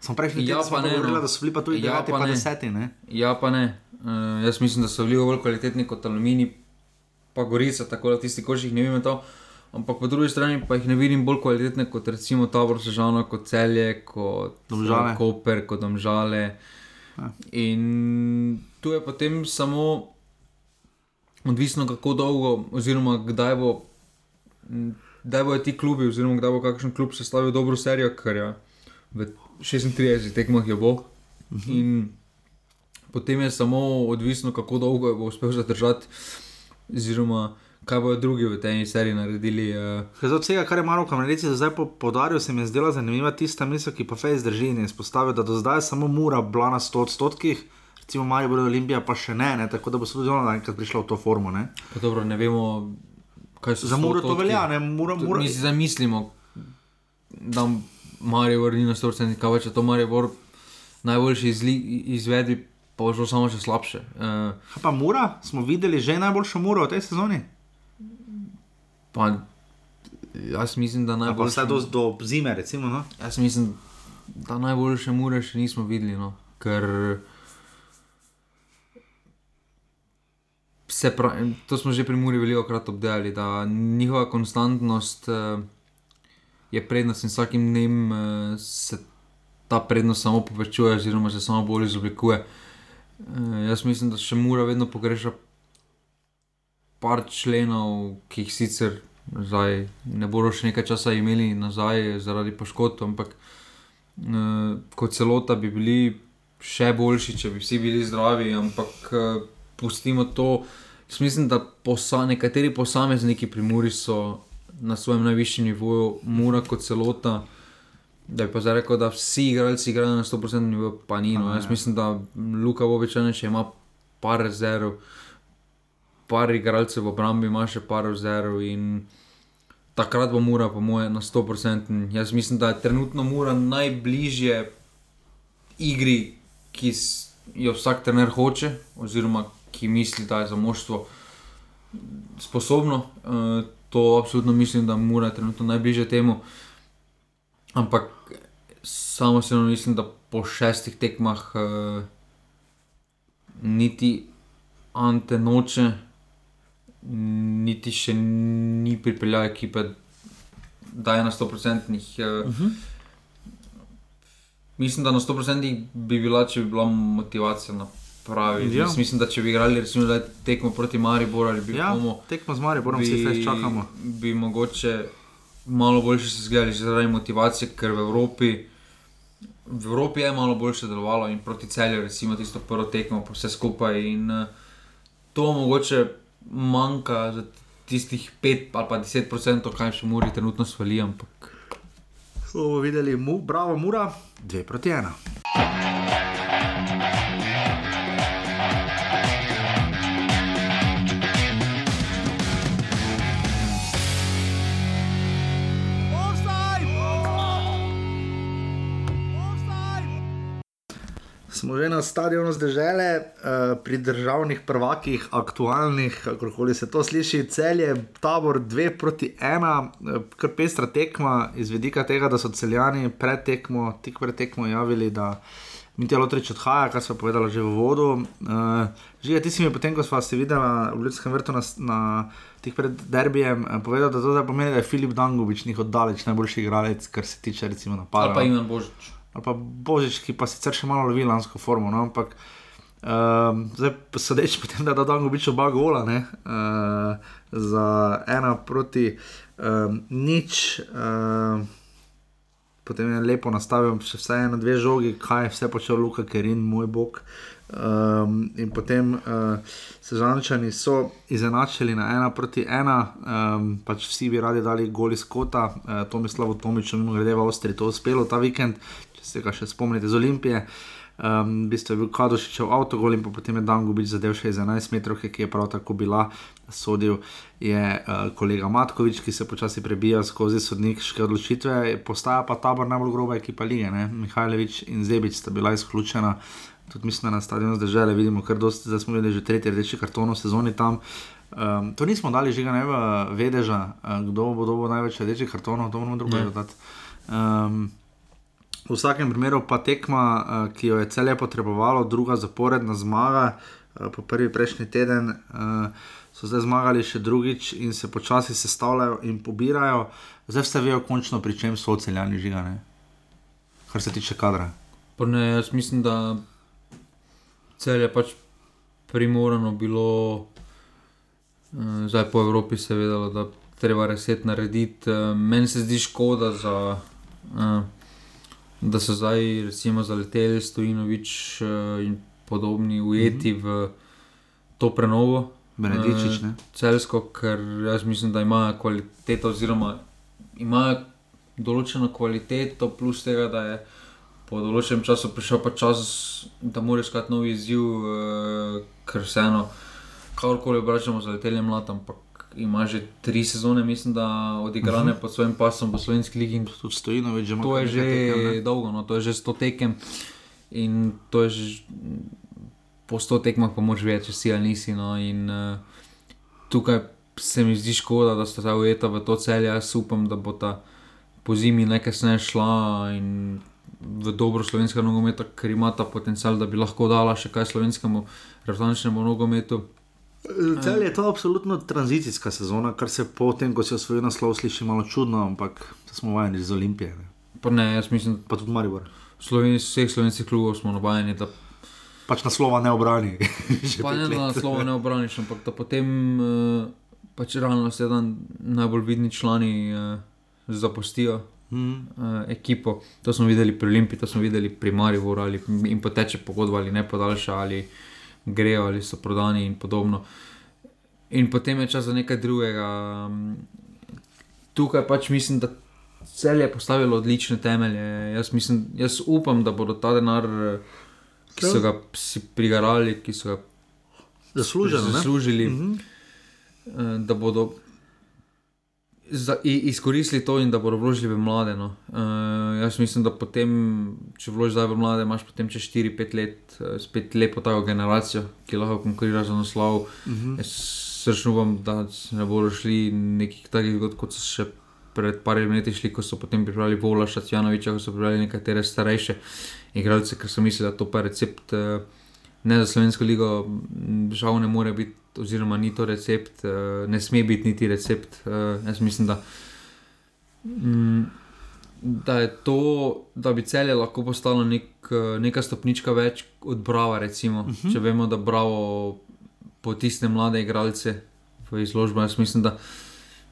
Sem prejšnji Ja, teden smo pa ne, govorili, no. da so bili pa tudi Ja, 9, pa pa ne. 10. Ne? ja, pa ne. Uh, jaz mislim, da so bili bolj kvalitetni kot Alumini, pa Gorica, tako da tisti koš jih ne vem. To. Ampak po drugi strani pa jih ne vidim bolj kvalitetne kot recimo Tabor Sežano, kot Celje, kot Domžale. eh, Koper, kot Domžale. Ja. In tu je potem samo odvisno, kako dolgo, oziroma kdaj bo. Kdaj bodo ti klubi, oziroma kdaj bo kakšen klub sestavil dobro serijo, ker je v 36 tekmah je bo. In potem je samo odvisno, kako dolgo jo bo uspel zadržati, oziroma kaj bodo drugi v tej seriji naredili. Uh, Ker Od vsega, kar je malo kameralici zdaj po- poudaril, se mi je zdela zanimiva tista misel, ki pa Fejs drži in je izpostavil, da do zdaj samo Mura bila na 100 odstotkih, recimo Marijo Olimpija pa še ne, ne, tako da bo se tudi ona enkrat prišla v to formo. Ne. pa dobro, ne vemo, kaj so Za Muro to velja, ne, Mura, To Mura, Mi si zamislimo, da Marijo vrni na 100%, kaj če to Marijo Bor najboljši izli- izvedbi, pa bo šlo samo še slabše. Uh, Kaj pa Mura, smo videli že najboljšo Muro v tej sezoni. pa jaz mislim, da najboljši. vsaj do, do zime, recimo. No. Jaz mislim, da najboljše mure še nismo videli, no? ker se pravi, to smo že pri Muri veliko krat obdelali, da njihova konstantnost uh, je prednost in vsakim dnem uh, se ta prednost samo povečuje, oziroma se samo bolj izoblikuje. Uh, jaz mislim, da še Mura vedno pogreša par členov, ki jih sicer zdaj ne bodo še nekaj časa imeli nazaj zaradi poškodb, ampak uh, kot celota bi bili še boljši, če bi vsi bili zdravi, ampak uh, pustimo to. Jaz mislim, da posa, nekateri posamezniki pri Muri so na svojem najvišjem nivoju, Mura kot celota. Da bi pa zdaj rekel, da vsi igralci igrajo na 100% nivoju, pa ni. No. A, Jaz ja. mislim, da Luka Bobičane še ima par rezerv, par igralcev v obrambi ima še par rezerv in takrat bo Mura, po moje, na 100%. Jaz mislim, da je trenutno Mura najbližje igri, ki jo vsak trener hoče, oziroma ki misli, da je za moštvo sposobno. Uh, to absolutno mislim, da Mura je trenutno najbližje temu. Ampak samo se mislim, da po šestih tekmah uh, niti Ante noče, niti še ni pripeljal ekipe, da je na 100%. Uh, Uh -huh. Mislim, da na 100% bi bila, če bi bila motivacija na pravi. Ja. Ja. Mislim, da če bi igrali recimo, zdaj tekmo proti Mariboru ali bi Ja, komu, tekmo z Marijo, vsi zdaj čakamo. bi mogoče malo boljše se zgledali zaradi motivacije, ker v Evropi, v Evropi je malo boljše delovalo in proti celju, recimo tisto prvo tekmo, vse skupaj. In eh, to mogoče manjka za tistih 5 ali pa 10%, kaj še Muri trenutno svali, ampak bomo videli, mu, bravo, Mura, dve proti ena. Smo že na stadionu zdržele, uh, pri državnih prvakih, aktualnih, kako se to sliši, cel je tabor 2 proti 1, uh, kar pestra tekma, iz vidika tega, da so celjani pred tekmo, tik pred tekmo javili, da Mitja Lotrič odhaja, kar so povedali že v vodu. Uh, Žiga, ti si mi potem, ko smo se videli v Ljudskem vrtu na, na tik pred derbijem, eh, povedal, da to zdaj pomeni, da je Filip Dangovič njihov daleč najboljši igralec, kar se tiče recimo napada. ali pa Ivan Božič. Ali pa Božič, ki pa sicer še malo lovi lansko formo. No? Ampak um, zdaj, sodeč po tem, da je dan gobič oba gola, ne? uh, za ena proti um, nič. Uh, potem je lepo nastavil še vse na dve žogi, kaj je vse počel Luka Kerin, moj bog. Um, in potem uh, Sežančani so izenačili na ena proti ena, um, pač vsi bi radi dali goli skota, uh, Tomislav Tomič, mimo grede v Avstriji, to je uspelo ta vikend, če se ga še spomnite z Olimpije. Um, v bistvu je bil Kadošičev avtogol in potem je Dan Gubič zadev še iz 11 metrov, ki je prav tako bila, sodil je uh, kolega Matkovič, ki se počasi prebija skozi sodniške odločitve, postaja pa tabor najbolj groba ekipa lige, ne? Mihajlovič in Zebič sta bila izključena tudi mislim, na stadionu zdržali, vidimo, ker dosti, zdaj smo videli že tretji rdeči karton v sezoni tam. Um, to nismo dali že ga ne vedeža, uh, kdo bo dobil največ rdečih kartonov, to moramo drugače dodati. Um, v vsakem primeru pa tekma, uh, ki jo je celje potrebovalo, druga zaporedna zmaga, uh, po prvi prejšnji teden. Uh, So zdaj zmagali še drugič in se počasi sestavljajo in pobirajo, zdaj vse vejo, končno pri čem so celjani žigane, kar se tiče kadra. Ne, jaz mislim, da cel je pač primorano bilo, zdaj po Evropi se je vedelo, da treba reset narediti. Meni se zdi škoda, za, uh, da so zdaj recimo zaleteli Stojinovič uh, in podobni ujeti mm -hmm. v to prenovo. Benedičič, uh, celsko, ker jaz mislim, da imajo kvaliteto, oziroma imajo določeno kvaliteto, plus tega, da je po določenem času prišel pa čas, da moraš iskati nov izziv, uh, ker vseeno, kakorkoli obračamo za leteljem mlad, ampak ima že tri sezone, mislim, da odigrane uh mhm. -huh. pod svojim pasom v slovenski ligi. Tudi stojino, več že imamo. To je že tekem, dolgo, no, to je že sto tekem in to je že. Po sto tekmah, pa moraš več, če si ali nisi. No, in, uh, tukaj se mi zdi škoda, da sta ta ujeta v to celje. Jaz upam, da bo ta po zimi nekaj sne šla in v dobro slovenskega nogometa, ker ima ta potencial, da bi lahko dala še kaj slovenskemu reprezentančnemu nogometu. Cel je to absolutno tranzicijska sezona, kar se po tem, ko se osvoji naslov, sliši malo čudno, ampak smo vajeni iz Olimpije. Ne? Pa ne, jaz mislim, pa tudi Maribor. Sloven, vseh slovenskih klubov smo navajeni. Da... Pač naslova ne obrani. pa ne na naslova ne obraniš, ampak da potem uh, pač realno se dan najbolj vidni člani uh, zapustijo mm. uh, ekipo. To smo videli pri Olimpii, to smo videli pri Mariboru, ali jim poteče pogodba ali ne podaljša, ali grejo ali so prodani in podobno. In potem je čas za nekaj drugega. Tukaj pač mislim, da cel je postavilo odlične temelje. Jaz, mislim, jaz upam, da bodo ta denar, ki so ga prigarali, ki so ga zaslužili, mm -hmm. da bodo za, izkoristili to in da bodo vložili v mlade. No. Uh, jaz mislim, da potem, če vložiš zdaj v mlade, imaš potem čez 4-5 let uh, spet lepo ta generacijo, ki lahko konkurira za naslov. Uh mhm. -huh. Srčno upam, da ne bodo šli nekih takih zgodb, kot so še pred parimi leti šli, ko so potem pripravili Vola Šacijanoviča, ko so pripravili nekatere starejše igralce, ker so mislili, da to pa recept. Uh, Ne za slovensko ligo, žal ne more biti oziroma ni to recept, uh, ne sme biti niti recept. Uh, jaz mislim, da, um, da je to, da bi celje lahko postalo nek, uh, neka stopnička več od Brava. Recimo, uh mhm. -huh. Če vemo, da Bravo potisne mlade igralce v izložbo, jaz mislim, da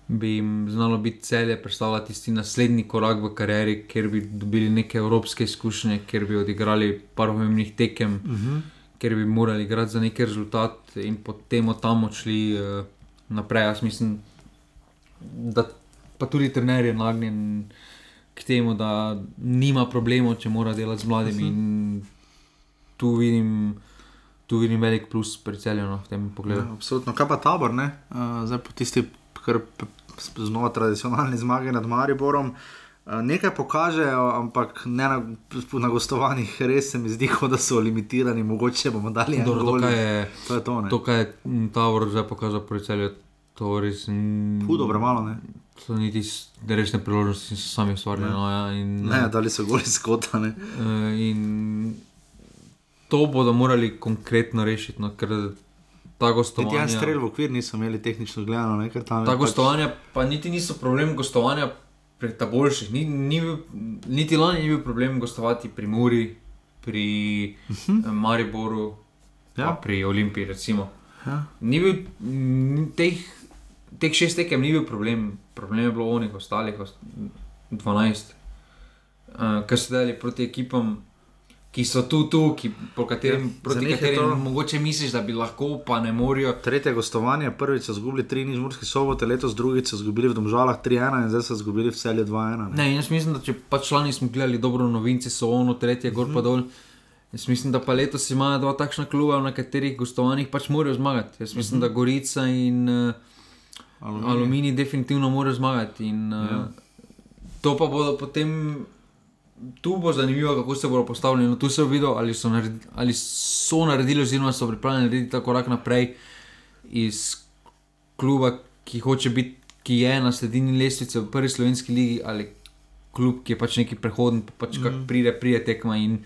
bi jim znalo biti celje predstavljati tisti naslednji korak v karieri, kjer bi dobili neke evropske izkušnje, kjer bi odigrali par pomembnih tekem. Uh mhm. -huh ker bi morali igrati za neki rezultat in potem od tam odšli uh, naprej. Jaz mislim, da pa tudi trener je nagnjen k temu, da nima problemov, če mora delati z mladimi. In tu vidim. Tu vidim velik plus priceljeno v tem pogledu. Ja, absolutno. Kaj pa tabor, uh, zdaj po tisti, kar znova tradicionalni zmagi nad Mariborom. Uh, nekaj pokažejo, ampak ne na, na gostovanjih, res se mi zdi, da so limitirani, mogoče bomo dali nekaj drugega. To je to. Ne? To, kar je Tower zdaj pokazal celju, to res. Hudo, premalo ne. To ni ti resne priložnosti, so sami ustvarjali. No, ja, ne, ne, dali so goli skotane. Uh, in to bodo morali konkretno rešiti. No, Ta gostovanja. Ti strelj v okvir niso imeli tehnično gledano, tam. Ta pač... gostovanja pa niti niso problem gostovanja pri boljših. Ni, ni, niti lani ni bil problem gostovati pri Muri, pri uh mhm. -huh. Mariboru, ja. pri Olimpiji. Ja. Ni bil teh, teh šest tekem, ni bil problem, problem je bilo onih ostalih, 12. Uh, ki so delali proti ekipam, ki so tu, tu ki, katerim, Ja, proti katerim to- mogoče misliš, da bi lahko, pa ne morajo. Tretje gostovanje, prvič so izgubili 3 nič Murski sobote, letos drugič so izgubili v Domžalah 3-1 in zdaj so izgubili v celju 2-1. ne. Ne, jaz mislim, da če pač člani smo gledali dobro, novinci so ono, tretje, gor pa dol. Jaz mislim, da pa letos imajo dva takšna kluba, na katerih gostovanjih pač morajo zmagati. Jaz mislim, da Gorica in uh, Aluminij. Aluminij definitivno morajo zmagati. In, uh, Ja. To pa bodo potem, tu bo zanimivo, kako se bodo postavili. No, tu se bo videl, ali so, naredili, ali so naredili, oziroma so pripravljeni narediti ta korak naprej iz kluba, ki hoče biti, ki je na sredini lestvice v prvi slovenski ligi, ali klub, ki je pač neki prehoden, pa pač mm. pride, pride tekma. In,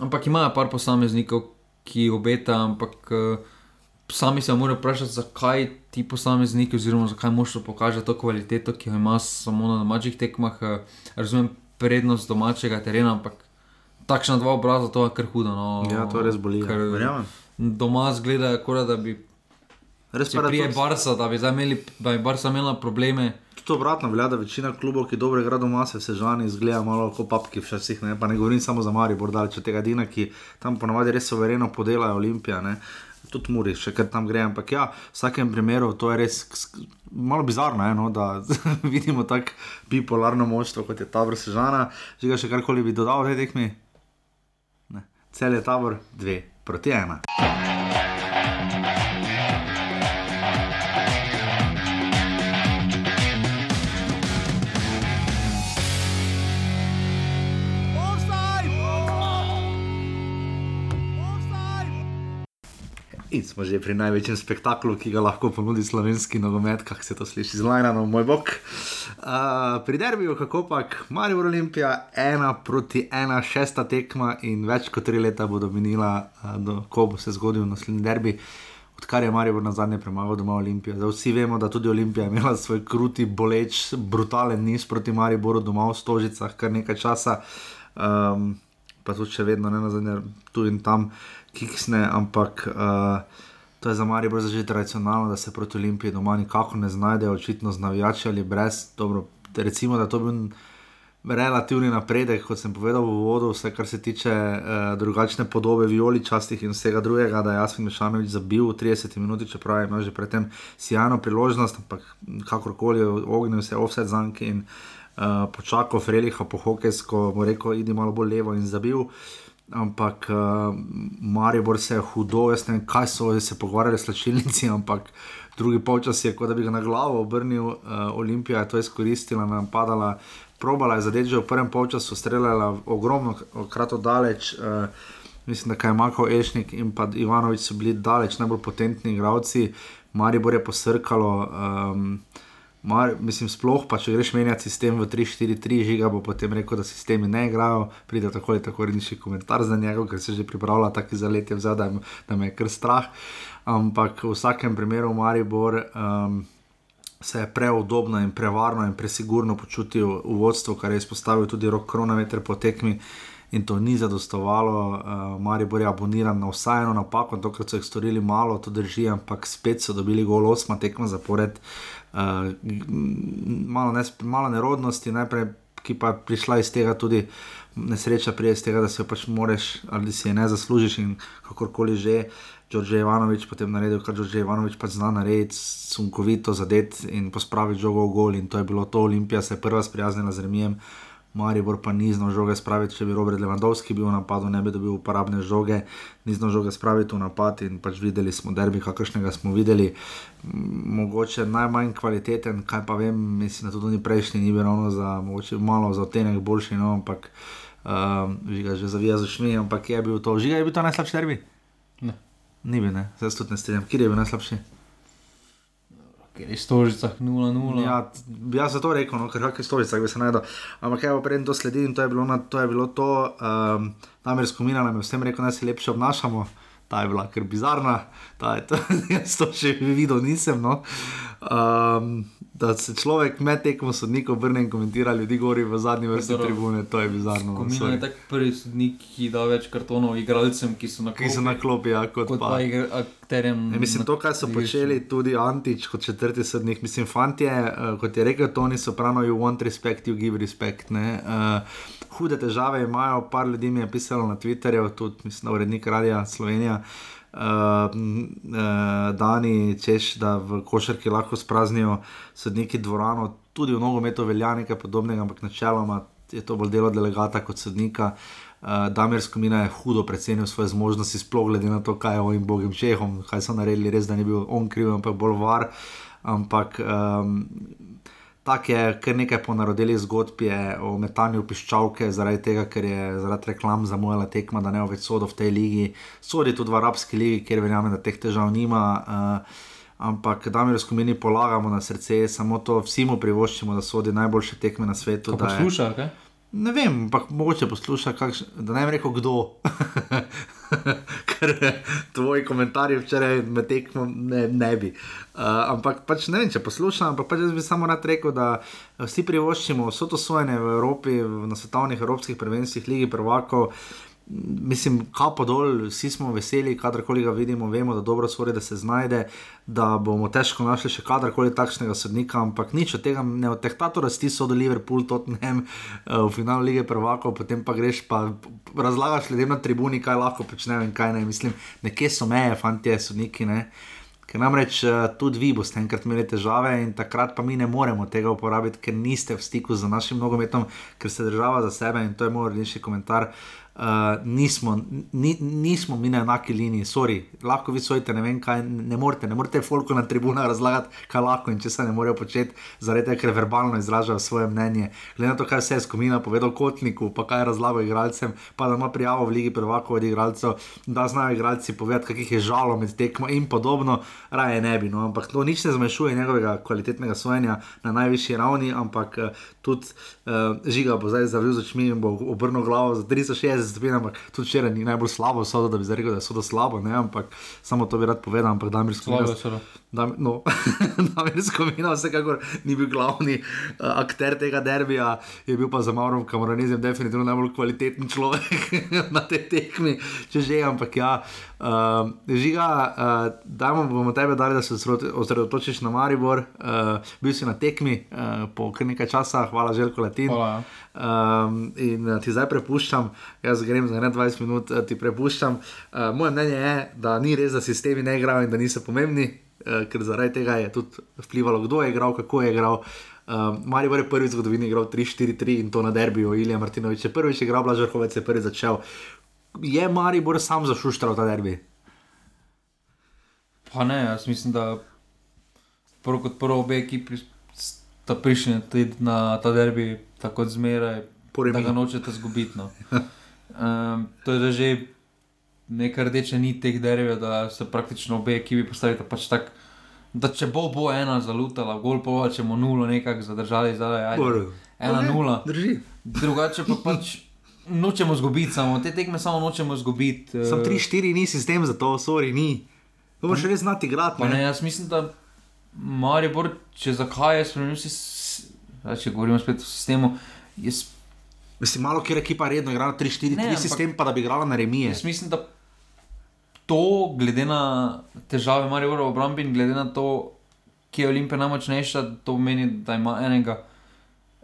ampak imajo par posameznikov, ki obeta, ampak. Uh, Sami se morajo vprašati, zakaj ti posamezniki, oziroma zakaj moštvo pokaže to kvaliteto, ki jo ima samo na domačih tekmah. Eh, Razumem prednost domačega terena, ampak takšna dva obraza, to je kar hudo. No, Ja, to res boli. ja. ker Verjamem. Doma zgleda, kot da bi Res če pa prije je. Barca, da bi imeli, da bi Barca imela probleme. Tudi obratno velja, da večina klubov, ki dobro igra doma, se Sežani izgleda malo kot papki, včasih ne. Pa ne govorim samo za Maribor, daleč od tega Dina, ki tam ponovadi res sovereno podelajo Olimpija. Ne. Tudi Muri, še kar tam gre. Ampak ja, v vsakem primeru to je res malo bizarno, je, no, da vidimo tako bipolarno moštvo, kot je tabor Sežana. Žiga še karkoli bi dodal v tej tekmi? Ne. Cel je tabor dve proti ena. In smo že pri največjem spektaklu, ki ga lahko ponudi slovenski nogomet, kako se to sliši z Lajnom, moj bog. Uh, pri derbiju, kako pač Marijo Olimpija, ena proti ena, šesta tekma in več kot tri leta bodo minila, uh, do, ko bo se zgodil naslednji derbi. Odkar je Marijo na zadnje premagal doma Olimpijo. Zdaj vsi vemo, da tudi Olimpija je imela svoj kruti, boleč, brutalen niz proti Mariboru doma v Stožicah kar nekaj časa. Um, pa tudi še vedno ne na zadnje, tu in tam kiksne, ampak uh, to je za Marijo zdaj že tradicionalno, da se proti Olimpiji doma nikako ne znajdejo, očitno z navijači ali brez. Dobro, recimo, da to bi bil relativni napredek, kot sem povedal v uvodu, vse kar se tiče uh, drugačne podobe vijoličastih in vsega drugega, da je Jasmin Mešanovič zabil v 30 minuti, čeprav je imel že predtem sjajno priložnost, ampak kakorkoli ognil se offset zanki in uh, počakal Freliha po hokejsko, mu rekel, idi malo bolj levo in zabil. Ampak uh, Maribor se je hudo, jaz ne vem, kaj so se pogovarjali s slačilnici, ampak drugi polčas je kot da bi ga na glavo obrnil, uh, Olimpija je to izkoristila, napadala, probala je zadeti že v prvem polčasu, streljala ogromno krat daleč. Uh, mislim, da kaj Mako Ešnik in pa Ivanovič so bili daleč najbolj potentni igralci, Maribor je posrkalo. Um, Mar, mislim, sploh pa če greš menjati sistem v 3-4-3, žiga bo potem rekel, da sistemi ne igrajo, pride tako ali tako redni komentar za njega, ker se že pripravlja taki zalet je vzal, da, m- da me je kar strah. Ampak v vsakem primeru Maribor um, se je preudobno in prevarno in presigurno počutil v vodstvu, kar je izpostavil tudi rok kronometer po tekmi. In to ni zadostovalo, uh, Maribor je aboniran na vsaj eno napako, tokrat so jih storili malo, to drži, ampak spet so dobili gol osma tekma zapored. Uh, malo, nes, malo nerodnosti, najprej, ki pa je prišla iz tega tudi nesreča, prije iz tega, da jo pač moraš ali si je ne zaslužiš in kakorkoli že. Đorđe Ivanovič potem naredil, kar Đorđe Ivanovič pač zna narediti, sunkovito zadet in pospraviti žogo v gol. In to je bilo to, Olimpija se je prva sprijaznila z Remijem, Maribor pa ni znal žoge spraviti, če bi Robert Lewandowski bil v napadu, ne bi dobil uporabne žoge, ni znal žoge spraviti v napad in pač videli smo derbi, kakršnega smo videli. Mogoče najmanj kvaliteten, kaj pa vem, mislim, da tudi prejšnji, ni bil ravno za, mogoče malo za otenek boljši, no, ampak um, žiga že zavija z ušmi, ampak je bil to, žiga je bil to najslabši derbi. Ne. Ni bil, ne, zdaj se tudi ne strinjam. Kje je bil najslabši? Ker je stožicah 0-0. Ja, jaz sem to rekel, no, ker kakšne stolice bi se najdel. Ampak evo, preden to sledi in to je bilo, na, to, je bilo to, um, namreč skupina nam je vsem rekel, da se lepše obnašamo, ta je bila kar bizarna, ta je to, jaz to še videl, nisem. No. Um, da se človek med tekmo sodnikov obrne in komentira ljudi, gori v zadnji vrsti Dobro. tribune, to je bizarno. no, Komino sorry. je tak prvi sodnik, ki da več kartonov igralcem, ki so na Ki so na klopi, ja, kot, kot pa. pa igra- akterjem. Ja, mislim, to, kar so počeli tudi Antič kot četrti sodnik, mislim, fantje, uh, kot je rekel Toni Soprano, you want respect, you give respect. ne. Uh, hude težave imajo, par ljudi mi je pisalo na Twitterju, tudi mislim, urednik Radia Slovenija. Uh, uh, Dani, češ, da v košarki lahko spraznijo sodniki dvorano, tudi v nogometu velja nekaj podobnega, ampak načeloma je to bolj delo delegata kot sodnika. Uh, Damir Skomina je hudo precenil svoje zmožnosti, sploh glede na to, kaj je ovim bogim Čehom, kaj so naredili, res da ni bil on kriv, ampak bolj var. Ampak um, tako je, kar nekaj ponarodili zgodb o metanju piščalke, zaradi tega, ker je zaradi reklam zamujala tekma, da ne bo več sodo v tej ligi. Sodi tudi v arabski ligi, kjer verjamem, da teh težav nima. Uh, Ampak, da mi razkomini polagamo na srce, samo to vsi mu privoščimo, da sodi najboljše tekme na svetu. Da je- posluša, kaj? Ne vem, ampak mogoče posluša, kakš, da ne bi rekel kdo. Ker tvoji komentarji včeraj med tekmo ne, ne bi. Uh, ampak pač ne vem, če poslušam, ampak pač jaz bi samo rad rekel, da vsi privoščimo vso to sojenje v Evropi, na svetovnih evropskih prvenstvih, Ligi prvakov. Mislim, kapo dol, vsi smo veseli, kadarkoli ga vidimo, vemo, da dobro sodi, da se znajde, da bomo težko našli še kadarkoli takšnega sodnika, ampak nič od tega ne odtehta to rasti so do Liverpool, Tottenham eh, v finalu lige prvakov, potem pa greš pa razlagaš ljudem na tribuni, kaj lahko počnejo in kaj ne. Mislim, nekje so meje, fantje, sodniki. Ne? Ker namreč eh, tudi vi boste enkrat imeli težave in takrat pa mi ne moremo tega uporabiti, ker niste v stiku z našim nogometom, ker ste država za sebe in to je moj rdeči komentar. Uh, nismo, ni, nismo mi na enaki liniji, sorry, lahko vi sojite, ne vem kaj, ne morete, ne morete folko na tribunah razlagati, kaj lahko in če se ne morejo početi, zaradi tega, ker verbalno izražajo svoje mnenje. Glede na to, kaj vse je skomina povedal Kotniku, pa kaj je razlagal igralcem, pa da ima prijavo v Ligi prvakov od igralcev, da znajo igralci povedati, kakih je žalo med tekmo in podobno, raje ne bi. No, ampak to nič ne zmanjšuje njegovega kvalitetnega sojenja na najvišji ravni, ampak eh, tudi uh, žiga bo zdaj zavil z očmi in bo obrnil glavo za 360 stopinj, ampak tudi včeraj ni najbolj slabo sodo, da bi zdaj rekel, da je sodo slabo, ne, ampak samo to bi rad povedal, ampak Slabo Skomina. je celo. No, Damir Skomina vsekakor ni bil glavni uh, akter tega derbija, je bil pa za Maurom Kamoranizem definitivno najbolj kvaliteten človek na tej tekmi, če že, ampak ja. Uh, žiga, uh, dajmo bomo tebe dali, da se osredo- osredotočiš na Maribor. Uh, bil si na tekmi uh, po kar nekaj časa, hvala Željko Latin. Hvala. Um, in ti zdaj prepuščam, jaz grem za ne 20 minut, ti prepuščam. Uh, moje mnenje je, da ni res, da sistemi ne igrajo in da niso pomembni, ker zaradi tega je tudi vplivalo, kdo je igral, kako je igral. Um, Mari je prvi v zgodovini igral 3-4-3 in to na derbiju, Ilija Martinovič je prvič igral, Blažarhovec je prvi začel. Je Maribor sam zašuštral ta derbi? Pa ne, jaz mislim, da prvo kot prvo obe ekipi sta prišli na ta- na ta derbi, tako kot zmeraj, Po remi. da ga nočete zgubiti. No. Um, to je že neka rdeča nit teh derbijev, da se praktično obe ekipi postavita pač tako. Da če bo bo ena zalutala, gol pa če bomo nulo nekako zadržali, zdaj je ena nula. Drži. Drugače pa pač nočemo zgubiti, samo te tekme samo nočemo zgubiti. Sam eh, 3-4 ni sistem za to, sorry, ni. To moraš res znati igrati. Pa ne, Ne? jaz mislim, da Maribor, če zakaj je spremenil, si, če govorimo spet o sistemu, jaz, Mislim, malo kjer ekipa redno igra na 3-4-3 Ne, ampak- sistem, pa da bi igrala na remije. jaz mislim, da to, glede na težave Maribora v obrambi in glede na to, ki je Olimpija najmočnejša, to pomeni, da ima enega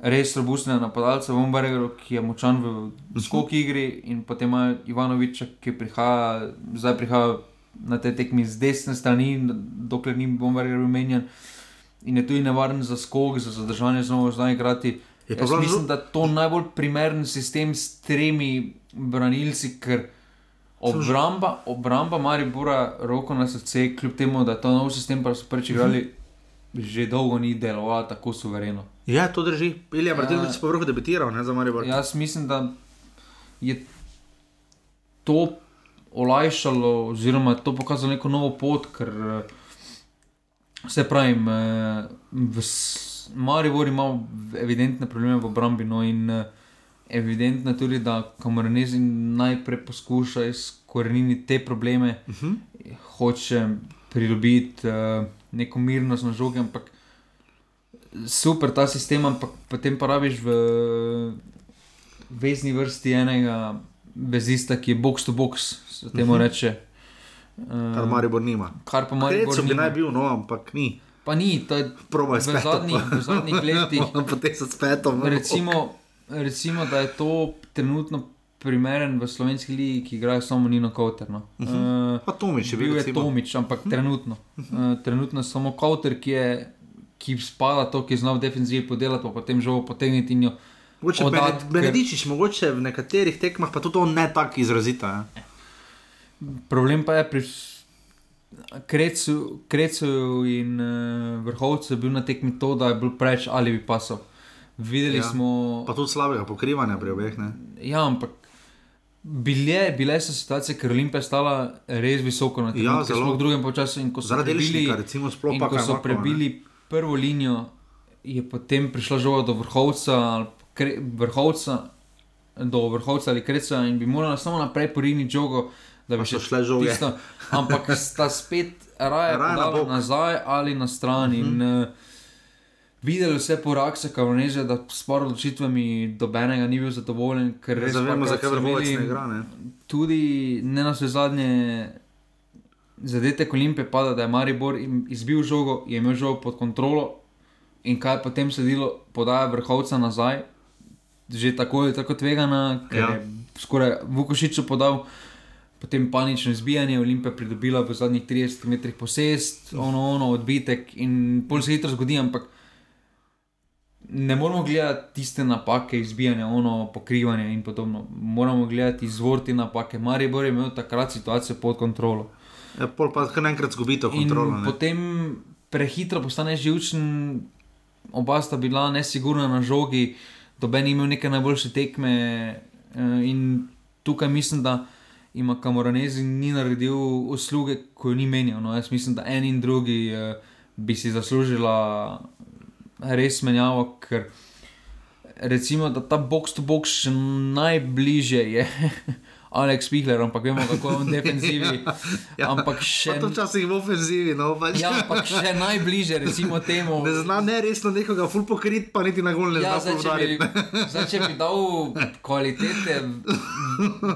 res robustnega napadalca, Vombarja, ki je močan v skoki igri, in potem ima Ivanoviča, ki prihaja, zdaj prihaja na te tekmi z desne strani, dokler ni Vombarja umenjen. In je tudi nevaren za skok, za zadržanje znova znova igrati. Jaz mislim, da je to najbolj primeren sistem s tremi branilci, ker obramba, obramba Maribora, roko na srce, kljub temu, da je to nov sistem, pa so prvič igrali, že dolgo ni delovala tako suvereno. Ja, to drži. Ilija Martinovič Ja. je vrhu debitiral, ne za Maribor. Jaz mislim, da je to olajšalo, oziroma to pokazalo neko novo pot, ker eh, se pravim, eh, v S- Maribor ima evidentne probleme v obrambi. No in eh, evidentno je tudi, da kamoranezi najprej poskuša izkoreniti te probleme, uh -huh. hoče pridobiti uh, neko mirnost na žogi, ampak super ta sistem, ampak potem pa rabiš v vezni vrsti enega vezista, ki je box to box, se temu uh -huh. reče. Uh, kar Maribor nima. Kar pa Maribor nima. bi naj bil, no, ampak ni. Pa ni, to je v zadnjih, v zadnjih letih. Potem se spetom. Recimo, recimo, da je to trenutno primeren v slovenski ligi, ki igrajo samo Nino Kauter. No. Uh -huh. uh, Tomič je bil. Je Tomič, ampak uh -huh. trenutno. Uh, trenutno samo Kauter, ki, je, ki spada to, ki zna v defenzivi podelati, pa potem žogo potegniti in jo. Mogoče Benedičiš, ker... mogoče v nekaterih tekmah pa tudi to ne tako izrazito. Ja. Problem pa je pri Krecu, Krecu in uh, vrhovcu bil na tekmi to, da je bil preveč ali bi pasal. Videli ja. smo. Pa tudi slabega pokrivanja pri obeh. Ne? Ja, ampak bile, bile so situacije, ker Olimpija je stala res visoko na tem, ja, zelo v drugem času. Zaradi tega, recimo, sploh pa ko so prebili ne? prvo linijo, je potem prišla žoga do vrhovca, kre, vrhovca, do vrhovca ali kreca in bi morala samo naprej poriniti žogo. Da bi še šle žoge. Tisto, ampak sta spet raje, raje na nazaj ali na stran. Uh -huh. in, uh, videli vse po reakcijah, kako ne že, da s odločitvami dobenega ni bil zadovoljen. Ne zavemo, zakaj vrhovec ne igra. Ne? Tudi ne na vse zadnje. Zadete Olimpije pada, da je Maribor izbil žogo, je imel žogo pod kontrolo in kaj potem sledilo, podaja vrhovca nazaj, že tako je tako tvegana, ker ja. je skoraj Vukošiču podal. Potem panično izbijanje, Olimpija pridobila v zadnjih 30 metrih posest, ono, ono, odbitek in pol se hitro zgodi, ampak ne moramo gledati tiste napake, izbijanja, ono pokrivanje in podobno. Moramo gledati izvor te napake. Maribor je imel takrat situacijo pod kontrolo. Ja, pol pa kar naenkrat zgubi to kontrolo. Potem prehitro postane živčen, oba sta bila nesigurna na žogi, doben imel neke najboljše tekme. Eh, in tukaj mislim, da ima Kamoranezi ni naredil usluge, ko jo ni menil. No, jaz mislim, da en in drugi eh, bi si zaslužila res menjavo, ker recimo, da ta box to box še najbližje je. Alex Pihler, ampak vemo, kako je on defenzivi. ja, ampak še vedno. Včasih v ofenzivi, no pač. ja, ampak še najbližje, recimo temu. Ne zna ne resno nekoga full pokrit, pa niti na gol ne ja, zna. Zdaj, če bi dal kvalitete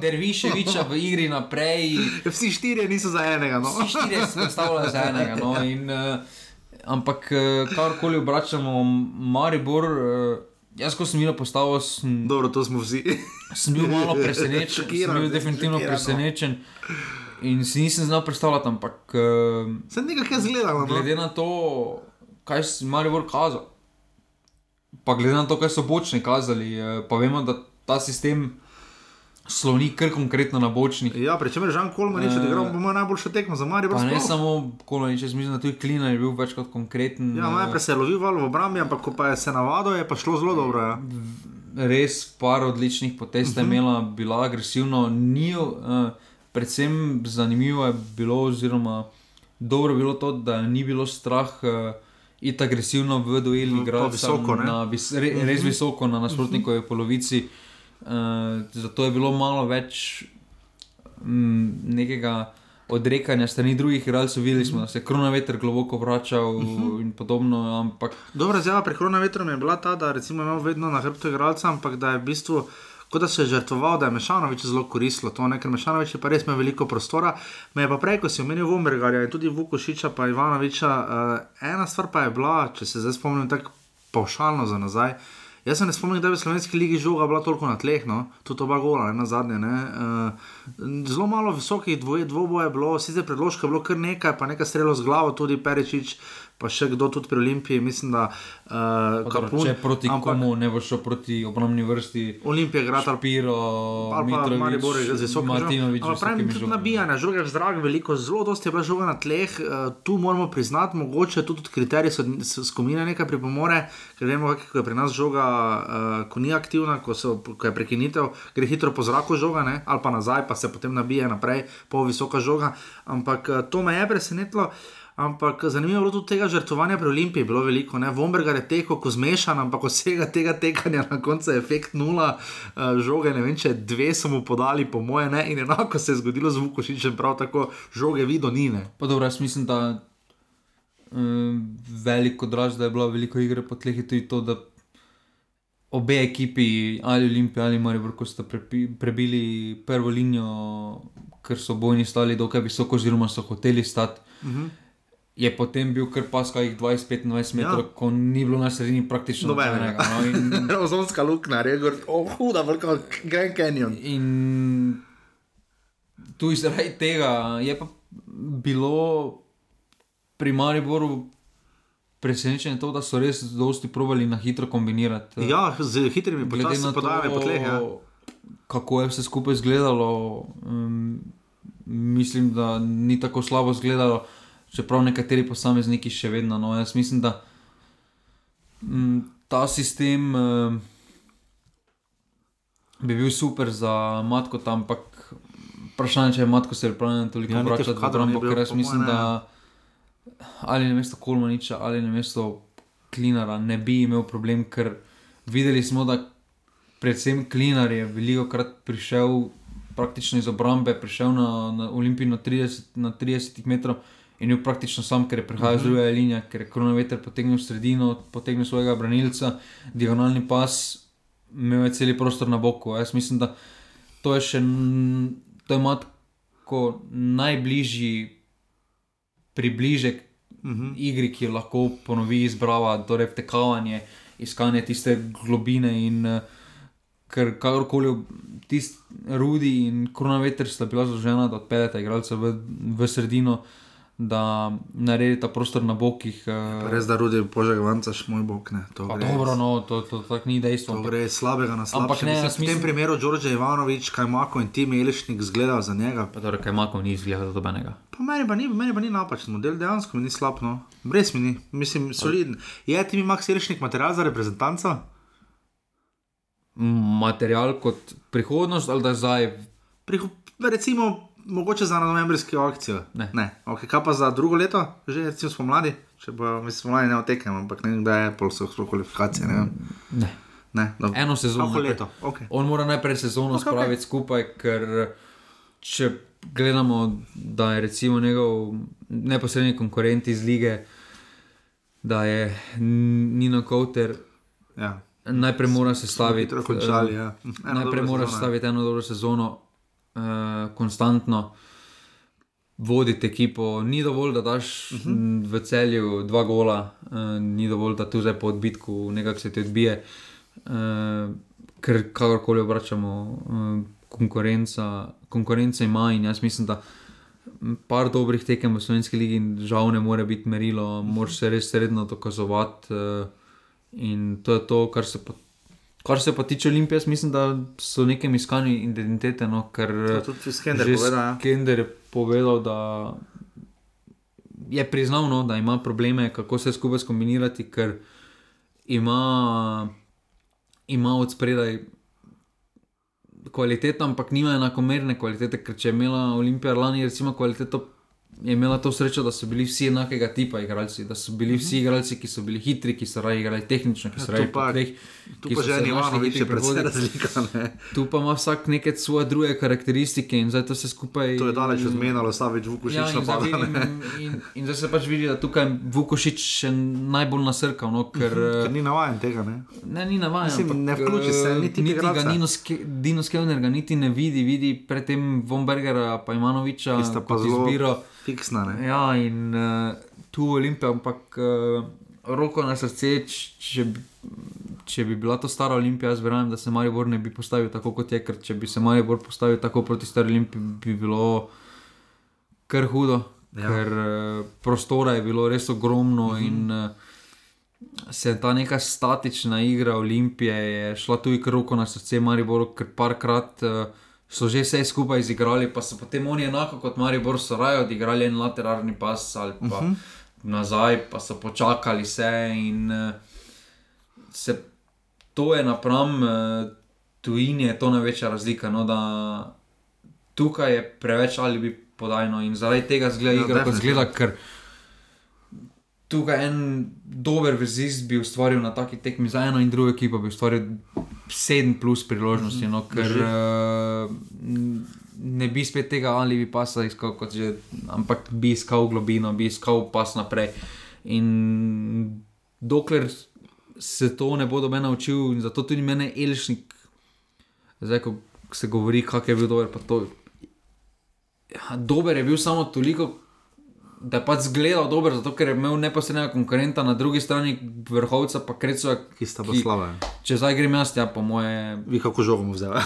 Derviševiča v igri naprej. Vsi štirje niso za enega, no. Vsi štirje so predstavljali za enega, no. In, uh, Ampak eh, karkoli obračamo, Maribor, eh, jaz ko sem jih postavil, sem, Dobro, smo sem bil malo presenečen. sem bil definitivno šokirano. presenečen in si nisem znal predstavljati. Ampak eh, sem nekaj zgledal. No? Glede na to, kaj si Maribor kazal, pa glede na to, kaj so bočni kazali, pa vemo, da ta sistem slovnik, kar konkretno na bočnih. Ja, prečem je Žan Kolman, če ti gremo, bomo najboljša tekma za Marijo. Pa ne samo Kolman, če mislim, da tudi Klina je bil več kot konkreten. Ja, najprej se je lovil v obrambi, ampak ko pa je se navadil, je pa šlo zelo dobro. Ja. Res par odličnih potez je uh mhm. -huh. imela, bila agresivna, ni. Uh, predvsem zanimivo je bilo, oziroma dobro je bilo to, da ni bilo strah. Uh, Iti agresivno v duelu, igrati visoko, na, res, res mhm. visoko na nasprotnikovi polovici. Uh, Uh, zato je bilo malo več um, nekega odrekanja strani drugih igralcev. Videli smo, da se je korona veter globoko vračal uh mhm. -huh. in podobno. Ampak... Dobra zjava pri korona vetru je bila ta, da imamo vedno na hrbtu igralca, ampak da je v bistvu. Kot da se je žrtvoval, da je Mešanovič zelo koristilo to, ker Mešanovič je pa res imel veliko prostora. Me je pa prej, ko si omenil Vombergarja in tudi Vukošiča, pa Ivanoviča, uh, ena stvar pa je bila, če se zdaj spomnim tako pavšalno za nazaj. Uh, Jaz se ne spomnim, da bi v slovenski ligi žoga bila toliko na tleh, no? tudi oba gola, ne na zadnje. Ne? Uh, zelo malo visokih dvobojev je bilo, sicer predložka je bilo kar nekaj, pa nekaj strelo z glavo, tudi Perečič, pa še kdo tudi pri Olimpiji. Mislim, da uh, kapun, če proti ampak, komu ne bo šel proti obrambni vrsti. Olimpija, Grata, Piro, Maribor, Zesok, Martinovič. Pravim, tudi nabijanje, žoga v zrak, veliko, zelo dosti je bila žoga na tleh. Uh, tu moramo priznati, mogoče tudi kriteriji so, so skomine nekaj pripomore, ker vemo, kako je pri nas žoga, uh, ko ni aktivna, ko, so, ko je prekinitev, gre hitro po zraku žoga, ne? ali pa nazaj, pa se potem nabije naprej, pol visoka žoga. Ampak uh, to me je presenetilo. Ampak zanimivo je bilo tudi tega žrtvovanja pri Olimpiji, bilo veliko. Ne? Vombergar je tekel, ko zmešan, ampak vsega tega tekanja na koncu je efekt nula, uh, žoge, ne vem, če dve so mu podali, po moje ne, in enako se je zgodilo z Vukošičem, prav tako žoge vido nine. Pa dobro, jaz mislim, da um, veliko draž, da je bilo veliko igre po tleh, tudi to, da obe ekipi, ali Olimpija ali Maribor, ko sta prepi, prebili prvo linijo, ker so bojni stali dokaj visoko, oziroma so hoteli stati. Uh -huh. Je potem bil kar pas, kaj 20-25 metrov, ja. ko ni bilo na sredini praktično nobenega. No, Ozonska luknja, regor, oh, huda, velika Grand Canyon. In tu izrazi tega je pa bilo pri Mariboru presenečenje to, da so res dosti provali na hitro kombinirati. Ja, z hitrimi podajami po tleh. Ja. Kako je vse skupaj izgledalo, um, mislim, da ni tako slabo izgledalo, čeprav nekateri posamezniki še vedno. No, jaz mislim, da um, ta sistem um, bi bil super za matko tam, ampak vprašanje, če je matko se pripravljen toliko Ja, ni vračati v kadrov ni ker jaz mislim, ne. da ali na mesto Kolmaniča ali na mesto Klinara ne bi imel problem, ker videli smo, da predvsem Klinar je veliko krat prišel praktično iz obrambe, prišel na, na Olimpijo na 30, na 30 metrov. In bil praktično sam, ker je prihajal uh -huh. z druge linije, ker je kronometer potegnil v sredino, potegnil svojega branilca, diagonalni pas, imel je cel prostor na boku. Jaz mislim, da to je še to je matko najbližji približek uh -huh. igri, ki jo lahko ponovi izbrava, torej vtekavanje, iskanje tiste globine. In, eh, ker kakorkoli tisti Rudi in Kronaveter sta bila zložena, da odpeljeta igralca v, v sredino, da naredita prostor na bokih. eh, Res da rudi požeg vancaš, moj bog, ne. To gre, dobro, no, to, to tako ni dejstvo. to ampak- gre slabega na slabše. Ampak ne, Mislim, jaz v tem primeru Đorđe Ivanovič, Kajmako in Tim Elišnik zgleda za njega. Pa torej, kaj Makov ni izgledal dobenega. Pa meni pa ni, meni pa ni napačen model, dejansko mi ni slab, no. Brez mi ni, mislim, soliden. Je ti mi Max Elišnik material za reprezentanca? Material kot prihodnost ali da zdaj. Priho recimo, mogoče za novembrsko akcijo. Ne. ne. Okay, kaj pa za drugo leto, že recimo spomladi, če bo, mislim, spomladi ne otekem, ampak ne vem, kdaj je pol so kvalifikacije. Ne. Ne. ne, dobro. Eno sezono. Kako leto, okay. On mora najprej sezono Ok, okay, spraviti okay. skupaj, ker če gledamo, da je recimo njegov neposredni konkurent iz lige, da je Nino Kouter, ja. najprej mora sestaviti. Končali, eh, ja. Eno Najprej mora ja. sestaviti eno dobro sezono, uh, konstantno. Voditi ekipo, ni dovolj, da daš uh Mhm. -huh. v celju dva gola, uh, ni dovolj, da tu zdaj po odbitku nekako se ti odbije, uh, ker kakorkoli obračamo, uh, konkurenca, konkurenca ima in jaz mislim, da par dobrih tekem v slovenski ligi žal ne more biti merilo, moraš se res redno dokazovati uh, in to je to, kar se pa. Kar se pa tiče Olimpije, mislim, da so nekem iskanju identitete. No, ker To tudi Skender povedal, ja. Skender je povedal, da je priznal, no, da ima probleme, kako se skupaj skombinirati, ker ima, ima od spredaj kvaliteto, ampak nima enakomerne kvalitete. Ker če je imela Olimpija lani, recimo, kvaliteto. Je imela to srečo, da so bili vsi enakega tipa igralci, da so bili vsi igralci, ki so bili hitri, ki so raje igrali tehnično, ki so Ja, raje tu pa- tleh, Tu pa že ni našli Ivanovič, je hitrih predvsej razlika. Ne? Tu pa ima vsak neke svoje druge karakteristike in zdaj to se skupaj. To je daleč od menalo, Savič Vukošič Ja, in, napada. vidim, ne. in, in zdaj se pač vidi, da tukaj Vukošič še najbolj nasrkal, no, ker, Ker ni navaden tega, ne. ne, ni navaden. Mislim, ampak, ne vključi se, eh, niti niti ga igralca. Nino Ske- Dino Skelner ga niti ne vidi, vidi predtem Vombergera pa Imanoviča, Ki sta pa zelo- izbiro. Fiksna, ne. Ja, in uh, tu Olimpija, ampak uh, roko na srce, če, če bi bila to stara Olimpija, jaz verjamem, da se Maribor ne bi postavil tako, kot je, ker če bi se Maribor postavil tako proti stari Olimpiji, bi bilo kar hudo, Ja. ker uh, prostora je bilo res ogromno Mhm. in uh, se ta neka statična igra Olimpije je šla tudi roko na srce Mariboru, ker parkrat. Uh, So že vse skupaj izigrali, pa so potem oni enako kot Maribor, so raje odigrali en lateralni pas ali pa uh -huh. nazaj, pa so počakali vse. In uh, se to je napram uh, tujini, je to največja razlika. No, da tukaj je preveč ali bi podajno in zaradi tega zgleda ja, igra kot zgleda, ker tukaj en dober vezist bi ustvaril na taki tekmi za eno in drugo ekipo, bi ustvaril sedem plus priložnosti, no, ker uh, ne bi spet tega ali bi pasa iskal, kot že, ampak bi iskal globino, bi iskal pas naprej. In dokler se to ne bo doben naučil, in zato tudi mene Elšnik, zdaj ko se govori, kak je bil dober, pa to. Ja, dober je bil samo toliko, da je pač zgledal dober, zato ker je imel neposrednega konkurenta na drugi strani vrhovca, pa kreco. Ki sta pa slaba. Če zdaj grem jaz, ja, po moje. Vi kako žogo mu ga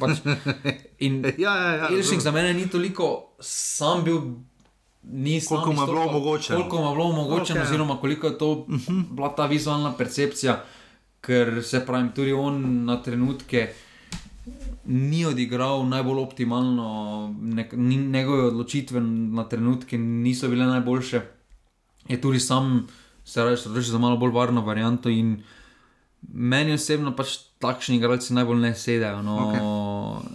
Pač, in ja, ja, ja. Ilšnik za mene ni toliko sam bil. Ni sam Koliko je bilo omogočeno. Koliko je bilo Okej. okay. oziroma koliko je to uh -huh. bila ta vizualna percepcija, ker se pravi, tudi on na trenutke ni odigral najbolj optimalno, ni, njegove odločitve na trenutke niso bile najboljše. Je tudi sam se reče, za malo bolj varno varianto. In meni osebno pač takšni igralci najbolj ne sedajo. No, okay.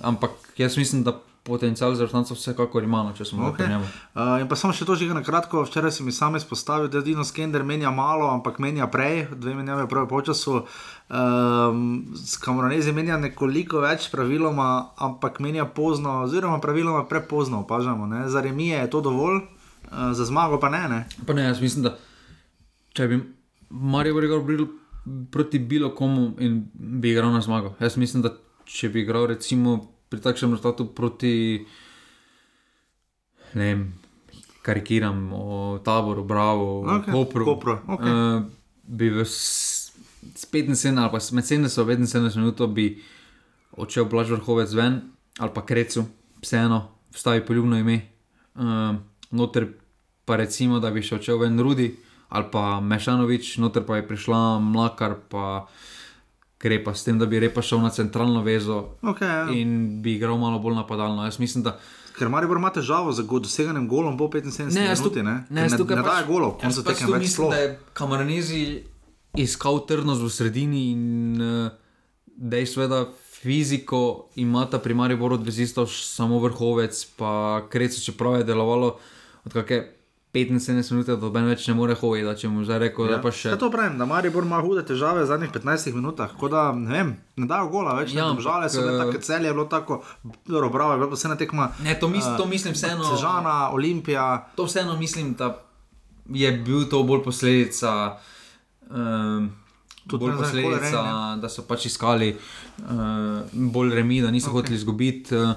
Ampak jaz mislim, da potencial za vrtanca vsekakor ima, no, če smo okay. Njemu. Uh, in pa samo še to, že na kratko, včeraj si mi sam izpostavil, da Dino Skender menja malo, ampak menja prej, dve menjave v prvem času. Um, s Kamoranezi menja nekoliko več, praviloma, ampak menja pozno, oziroma praviloma prepozno, opažamo. Ne? Za remije je to dovolj, uh, za zmago pa ne. ne? Pa ne, jaz mislim, da če bi Marijo Gregor bil proti bilo komu in bi igral na zmago. Jaz mislim, da če bi igral recimo pri takšnem rezultatu proti, ne vem, karikiram, o taboru, bravo, Okej, Kopru, Kopru, okej. uh, bi v s, s 75 ali pa med 70 in 75 minut bi odšel Blaž vrhovec ven ali pa krecu, vseeno, vstavi poljubno ime. Uh, noter pa recimo, da bi še odšel ven Rudi ali pa Mešanovič, noter pa je prišla Mlakar, pa gre pa s tem, da bi repa šel na centralno vezo Okay, ja. in bi igral malo bolj napadalno. Jaz mislim, da Ker Maribor ima težavo z go- doseganjem golom po 75 Ne, jaz minuti. tu- Ne, ne, Ker jaz ne, tukaj ne pač- daje golov, jaz koncu pač tekem tu več mislim, sploh. Da je Kamaranezi iskal trdnost v sredini in uh, dejstvo je, da fiziko imata pri Mariboru od vezistov š- samo vrhovec, pa krecu, čeprav je delovalo od kakšne 75 minut, da doben več ne more hoditi, da če mu rekel, ja. da pa še. Ja, to pravim, da Maribor ima hude težave v zadnjih 15 minutah, tako da ne vem, ne dajo gola več. Ja, Ja, žale so bile ampak, tako celje, je bilo tako, dobro, bravo, je bilo vse na tekma. Ne, to, mis, eh, to mislim vseeno. Sežana, Olimpija. To vseeno mislim, da je bil to bolj posledica. Um, Tudi bolj posledica, da so pač iskali uh, bolj remi, da niso okay. hoteli izgubiti. Uh,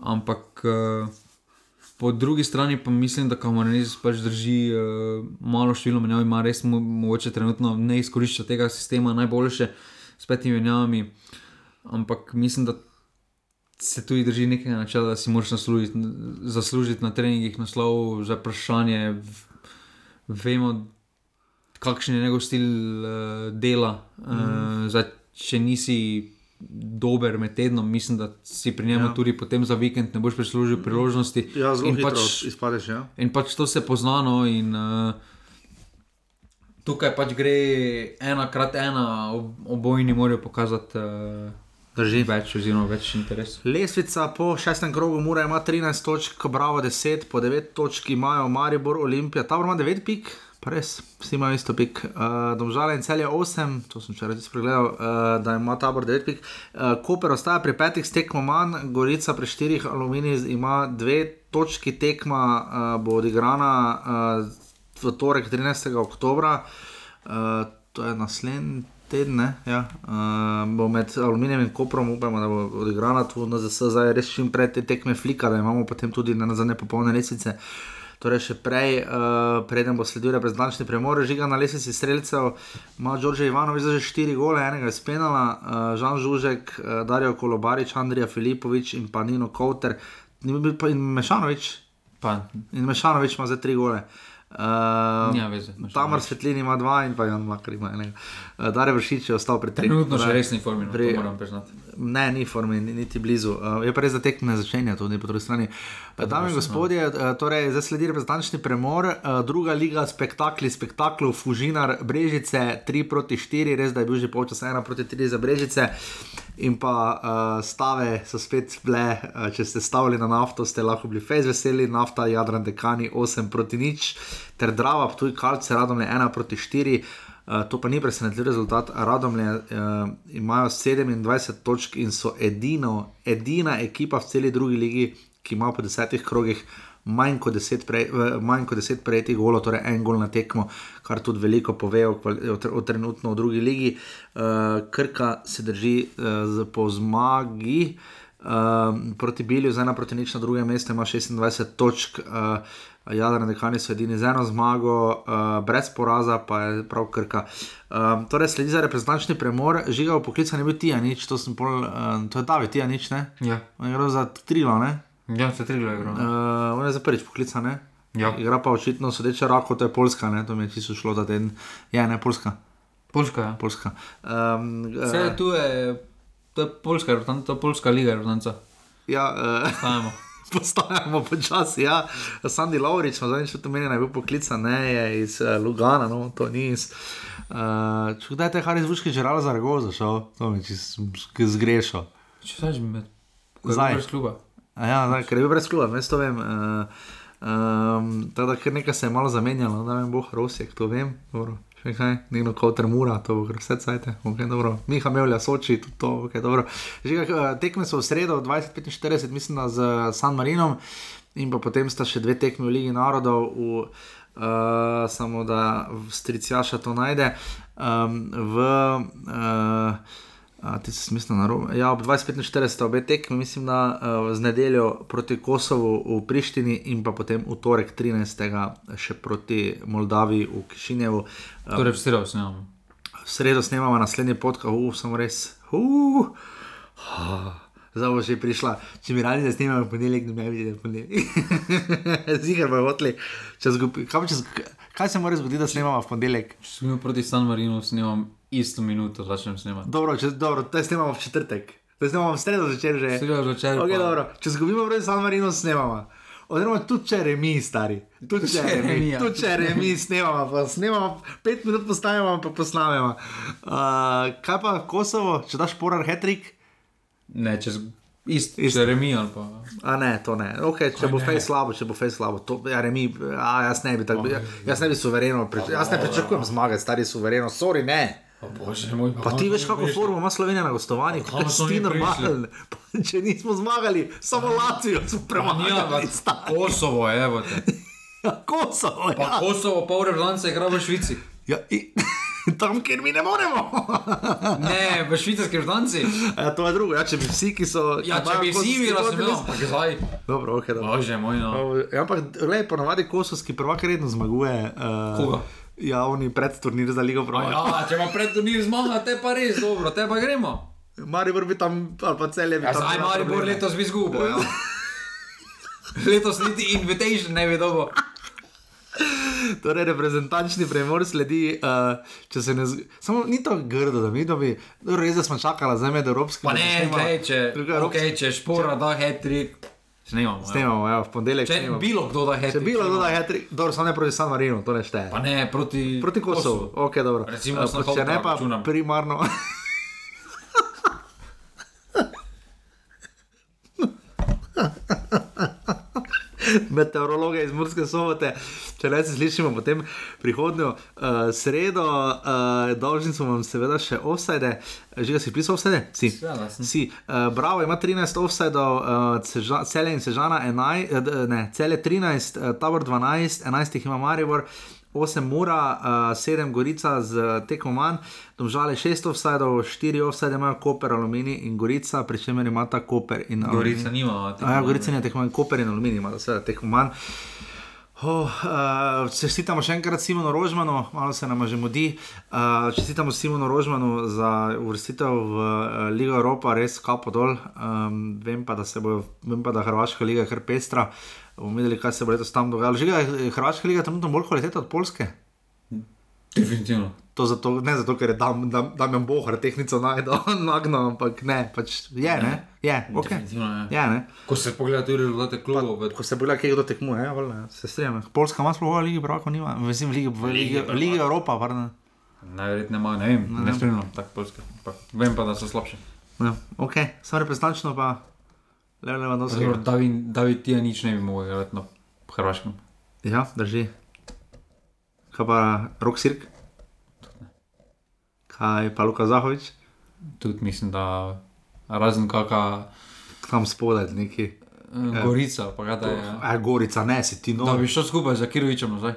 ampak uh, po drugi strani pa mislim, da Kamoranizis pač drži uh, malo število menjav, ima res mo mogoče trenutno ne izkorišča tega sistema najboljše s petimi menjavami. Ampak mislim, da se tudi drži nekega načela, da si moraš naslužiti, zaslužiti na treningih naslov za vprašanje. Vemo, kakšen je njegov stil uh, dela. Uh, mm. zdaj, če nisi dober med tednom, mislim, da si pri njemu Ja. tudi potem za vikend ne boš prislužil priložnosti. Ja, zelo In hitro pač- izpadeš. Ja. In pač to se poznano. In, uh, tukaj pač gre ena krat ena, ob, obojni morajo pokazati uh, Drži. več, oziroma več interesov. Lesvica po šestem krogu Mura ima 13 točk, Bravo 10, po 9 točk imajo Maribor, Olimpija, ta ima 9 pik. Pa res, vsi imajo isto pik. Uh, Domžale in celje 8, to sem včeraj tudi pregledal, uh, da ima tabor 9 pik. Uh, Koper ostaja pri petih s tekmo manj, Gorica pri štirih, Aluminij ima dve točki, tekma uh, bo odigrana uh, v torek 13. oktobra, uh, to je naslednji teden, ne? ja. uh, bo med Aluminijem in Koprom, upamo, da bo odigrana tu ZS, zdaj res čim prej te tekme flika, da imamo potem tudi na zadnje popolne lesice. Torej, še prej, uh, preden bo sledil reprezentančni premor, žiga na lesici streljcev, ima Đorđe Ivanovič za že štiri gole, enega je spenala, uh, Žan Žužek, uh, Darijo Kolobarič, Andrija Filipovič in pa Nino Kouter, in Mešanovič, Pa, in Mešanovič ima za tri gole. Uh, Nima veze, Mešanović. Tamar Svetlin ima dva in pa Jan Makar ima enega. Uh, Dare Vršič je ostal pri treh. trenutno še Torej, res ni formi, no, pri- to moram priznati. Ne, ni formi, ni- niti blizu. Uh, je pa res, da tekme začenja tudi po drugi strani. Uh, Dame in gospodje, uh, torej zdaj sledi reprezentančni premor, uh, druga liga spektakli, spektaklov, Fužinar, Brežice, 3 proti 4, res da je bil že polčas 1 proti 3 za Brežice. In pa uh, stave so spet bile, uh, če ste stavili na nafto, ste lahko bili fejs veseli, nafta, Jadran, dekani 8 proti nič. Ter Drava, tu je Kalce, Radomlje 1 proti 4. Uh, to pa ni presenetljiv rezultat. Radomlje uh, imajo 27 točk in so edino, edina ekipa v celi drugi ligi, ki ima po desetih krogih manj kot deset, prej, manj kot deset prejetih golov, torej en gol na tekmo, kar tudi veliko pove o, o trenutno v drugi ligi. Uh, Krka se drži uh, po zmagi. Uh, proti Bilju, zdaj na proti nič na drugem mestu, ima 26 točk, uh, Jadrne dekani so edini z eno zmago, uh, brez poraza, pa je prav krka. Um, torej, sledi za reprezentančni premor, žiga v poklicu ne bi ti, nič, to, pol, uh, to je David, ti, nič, ne? Ja. On je gre za trilo, ne? Ja, se tri gre. Uh, on je za prvič poklica, ne? Ja. Igra pa očitno sodeče rako, to je Poljska, ne? To mi je čisto šlo, da ten, ja, ne, Poljska. Polska, ja. Poljska. Um, Vse uh, tu je, to je reprezentanca, to je Polska liga, reprezentanca. ja, uh. postajamo počasi. Ja. Sandy Laurič, smo zadnjič tudi omenjeni, je bil poklican, ne je iz uh, Lugana, no, to ni iz. Uh, če kdaj te Haris Vuški že rado za Ragoza šel, to mi je zgrešil. Če znaš med, Zdaj. brez kluba. A Ja, zdaj, ker je bil brez kluba, veš to vem. Uh, um, tako da kar nekaj se je malo zamenjalo, da vem, boh Rosjek, to vem. Dobro. Še kaj, nekdo kot Mura, to bo vse cajte, ok, dobro. Miha Mevlja, Soči, tudi to, ok, dobro. Že kaj, eh, tekme so v sredo, 2045, mislim, z San Marinom in pa potem sta še dve tekme v Ligi narodov, v, uh, samo da Stricijaša to najde. Um, v, uh, A, ti si smisel na robu. Ja, ob 25.40 sta obe tekmi, mislim, da uh, z nedeljo proti Kosovu v Prištini in pa potem v torek 13. še proti Moldaviji v Kišinjevu. Uh, Torej, v sredo snemamo. v sredo snemamo naslednji podcast, uf, samo res. Uh, uh. Zdaj bo že prišla, če mi radi ne snimamo v ponedeljek, ne bi videli ponedeljek. Zigar bo. Čez, kaj, čez, kaj se mora zgoditi, da snemamo v ponedeljek? Če smo proti San Marinu, snemam isto minuto, začnem snemati. Dobro, če, dobro, to snemamo v četrtek. To snemamo v sredo zvečer že. Sredo zvečer Okay, dobro. Če zgubimo proti San Marinu, snemamo. Oziroma, tudi če remi, stari. Tudi če če remi, ja. tudi če remi, snemamo, pa snemamo, pet minut postavimo, pa posnamemo. Uh, kaj pa Kosovo, če daš porar hetrik? Ne, čez isto, Isto. če remi ali pa. A ne, to ne. Okay, če Kaj bo fej slabo, če bo fej slabo, to ja, remi, a jaz ne bi tako, ja, jaz ne bi suvereno, prič, jaz ne pričakujem zmage, stari suvereno, sorry, ne. Bože moj, Pa ti veš, kako formo ima Slovenija na gostovanju, kako smo ti. Pa Če nismo zmagali, samo Lacijo smo premagali. Kosovo, evo te. Ja, Kosovo, Pa ja. Kosovo, pol reprezentance igra v Švici. ja i, tam, kjer mi ne moremo. Ne, v švicarski reprezentanci. ja, to je drugo, ja, če bi vsi, ki so. Ja, če bi kosovski si videl, sem rod, imel. bili- Pa kdaj? Dobro, ok, dobro. Bože moj, no. Ja, ampak, gledaj, ponavadi kosovski prvak redno zmaguje. Uh, Koga? Ja, oni pred turnir za Ligo prvaka. Ja, če ima pred turnir zmaga, te pa res dobro, te pa gremo. Maribor bi tam, ali pa celje bi Ja, tam. zdaj bila Maribor letos bi zgubil. Ja. Letos niti invitation ne bi dobil. Torej, reprezentančni premor sledi, uh, če se ne zgodi. Samo ni to grdo, da mi dobi, dobro, res da smo čakali za med evropskim. Pa ne, gledaj, če, okay, če špora da hat-trick, snemamo. ja. Snemamo, ja, v ponedeljek. Če snemamo. bilo kdo da hat-trick. Če bilo kdo da hetri, dobro, samo ne proti San Marinu, to ne šteje. Pa ne, proti, Proti Kosovu, ok, dobro. Recimo, Eh, sem če ne pa računam. primarno. Meteorologe iz Murske sobote, če ne se slišimo potem prihodnjo uh, sredo, uh, dolžni smo vam seveda še offside. Že ga si pisal offside? Si. Sem. si. Uh, bravo, ima 13 offsideov, uh, cele in sežana 11, uh, ne, cele 13, uh, tabor 12, 11 jih ima Maribor. 8 mura, uh, 7 gorica z tekmo manj, domžale 6 offsajdov, 4 offsajde imajo Koper, Aluminij in Gorica, pri čemer imata Koper in Aluminij. Gorica nima. A ja, Gorica ne tekmo manj, Koper in Aluminij imata seveda tekmo manj. Oh, uh, čestitamo še enkrat Simonu Rožmanu, malo se nam že mudi. Uh, čestitamo Simonu Rožmanu za uvrstitev v uh, Ligo Evropa, res kapo dol. Um, vem, pa, da se bo, vem pa, da Hrvaška liga je kar pestra. Bomo videli, kaj se bo letos tam dogajalo. Že je Hrvaška liga trenutno bolj kvaliteta od Polske. Definitivno. To zato, ne zato, ker je Dam- Dam- Damjan Bohar tehnico najdel, nagno, ampak ne, pač je, ne, je, ok. Definitivno je. Je, ne. Ko se pogleda tudi rezultate klubov, Ko se pogleda, kje kdo tekmuje, ja, valjda, se strinjam. Polska ima sploh v Ligi Prvakov, nima, mislim, v Ligi, v Ligi, v Ligi Evropa, pardon. najverjetneje ima, ne vem, ne spremljam tako polske. Pa Vem pa, da so slabše. Ja, ok, samo reprezentančno pa, le Lewandowski. David, David Tija nič ne bi mogel igrati na Hrvaškem. Ja, drži. Kaj pa Rok Sirk? Kaj pa Luka Zahovič? Tudi mislim, da razen kakšna Tam spodaj neki. uh, gorica, pa kaj da je. A, Gorica, ne, si ti Da nor. bi šel skupaj za Kirovičem nazaj.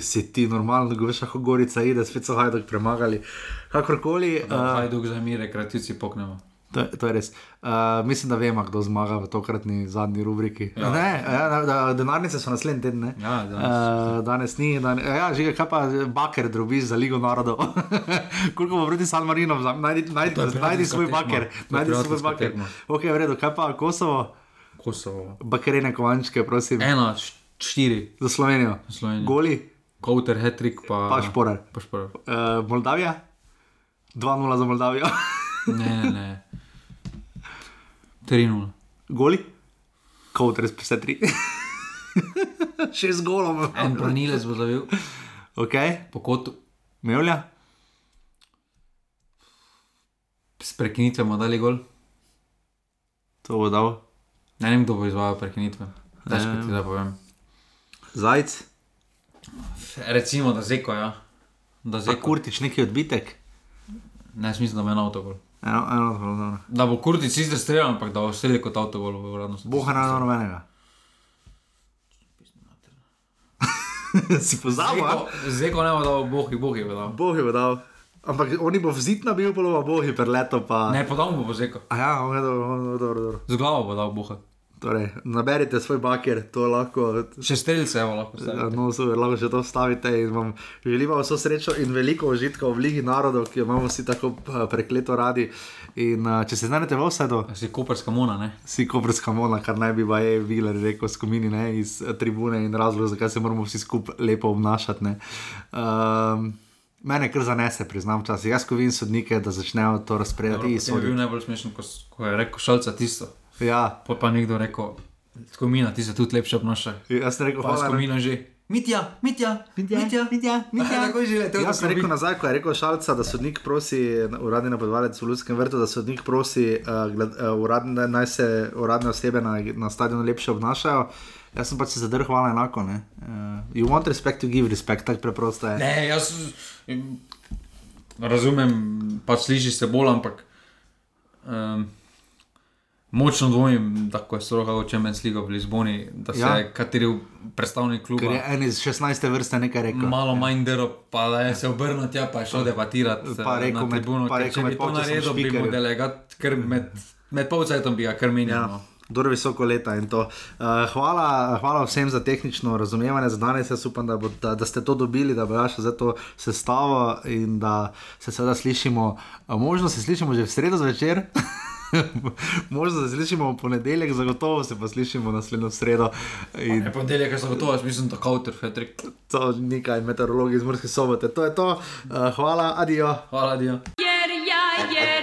Si ti normalno, da veš, kako Gorica ide, spet so hajdok premagali. Kakorkoli. Da, Uh, Hajduk za mir, rekreativci poknemo. To, to je res. Uh, mislim, da vemo, kdo zmaga v tokratni zadnji rubriki. Ja. Ne, ja, denarnice so naslednji teden. Ne? Ja, danes. Uh, danes ni, danes, ja, že kaj pa baker drobiš za Ligo narodov. Koliko bo proti San Marino, najdi, najdi, najdi svoj baker. Najdi svoj baker. Ok, v redu, kaj pa Kosovo, Kosovo. bakerene kovančke, prosim, št- štiri, za Slovenijo. Slovenija. Goli, Kouter, Hetrik, pa. pa šporar. Pa šporar. Uh, Moldavija, 2-0 za Moldavijo. Ne, ne, ne. 3-0. Goli, kot res 53. Šest golov. En branilec bo zavil, Ok, po kotu. Mevlja, S prekinitve bomo dali gol. to bo dal. Ne vem, kdo bo izvajal prekinitve. Težko ti da povem. Zajc, Recimo, da zeko, ja. Da zeko. kurtič neki odbitek. Ne, mislim, da bo en avtogol. Eno, eno, eno, eno. Da bo Kurtic sicer streljal, ampak da bo streljal kot avtogol v uradno. Boha na nobenega. si pozabil? Zeko, zeko ne bo dal, bohi, bohi bo dal. Bog je dal. Ampak oni bo vzit na bil, pa boh je preleto. Pa... Ne, podal mu bo zeko. A ja, ok, dobro, dobro, dobro, dobro. Z glavo bo dal boha. Torej, naberite svoj baker, to lahko. Še streljce, lahko stavite. No, super, lahko še to vstavite in vam želimo vso srečo in veliko užitka v Ligi narodov, ki jo imamo vsi tako eh, prekleto radi. In uh, če se znajdete v vsedu, Si koperska mona, ne? si koprska mona, kar naj bi baje Viler rekel skomini ne, iz eh, tribune in razlog, zakaj se moramo vsi skupaj lepo obnašati. ne. Um, mene kar zanese, priznam včasih. Jaz, ko vidim sodnike, da začnejo to razpredati, To je bil najbolj smešen, ko, ko je rekel šalca tisto. Ja, Pa pa nekdo rekel, skomina, ti se tudi lepše obnašaš. jaz sem rekel, Pa hvala. skomina že. Mitja, mitja, mitja, mitja, Mitja, Mitja. Tako je letel. Jaz sem rekel nazaj, ko je rekel Šalca, da sodnik prosi, uradni napovedovalec v Ljudskem vrtu, da sodnik prosi, uh, gled, uh, uradne, naj se uradne osebe na, na stadionu lepše obnašajo. Jaz sem pač se zadrhval enako. ne. Uh, you want respect to give respect, tako preprosto je. Ne, jaz em, razumem, pač sliši se bolj, ampak um, močno dvomim, da ko je stroga v Champions League v Lizboni, da se Ja. ja. kateri predstavnik Ker je kluba en iz 16. vrste nekaj rekel. malo manj delo, pa da je se obrnil tja, pa je šel debatirati Pa eh, rekel na med- tribuno. pa rekel Če med bi to polčasom naredil, bi mu špikerju. delegat, ker med, med polcajtom bi ga kar menil. Ja. no. Dobro visoko leta in to. Uh, hvala, hvala vsem za tehnično razumevanje za danes. Jaz upam, da, bo, da, da ste to dobili, da bo ja še za to sestavo in da se seveda slišimo. Uh, možno se slišimo že v sredo zvečer. Možno se slišimo v ponedeljek, zagotovo se pa slišimo naslednjo sredo. In Je ponedeljek, jaz sem gotovo, jaz mislim, da kauter, Fetrik. to nekaj meteorologi iz Murske sobote. To je to. Uh, hvala, adijo. Hvala, Dio. Yeah.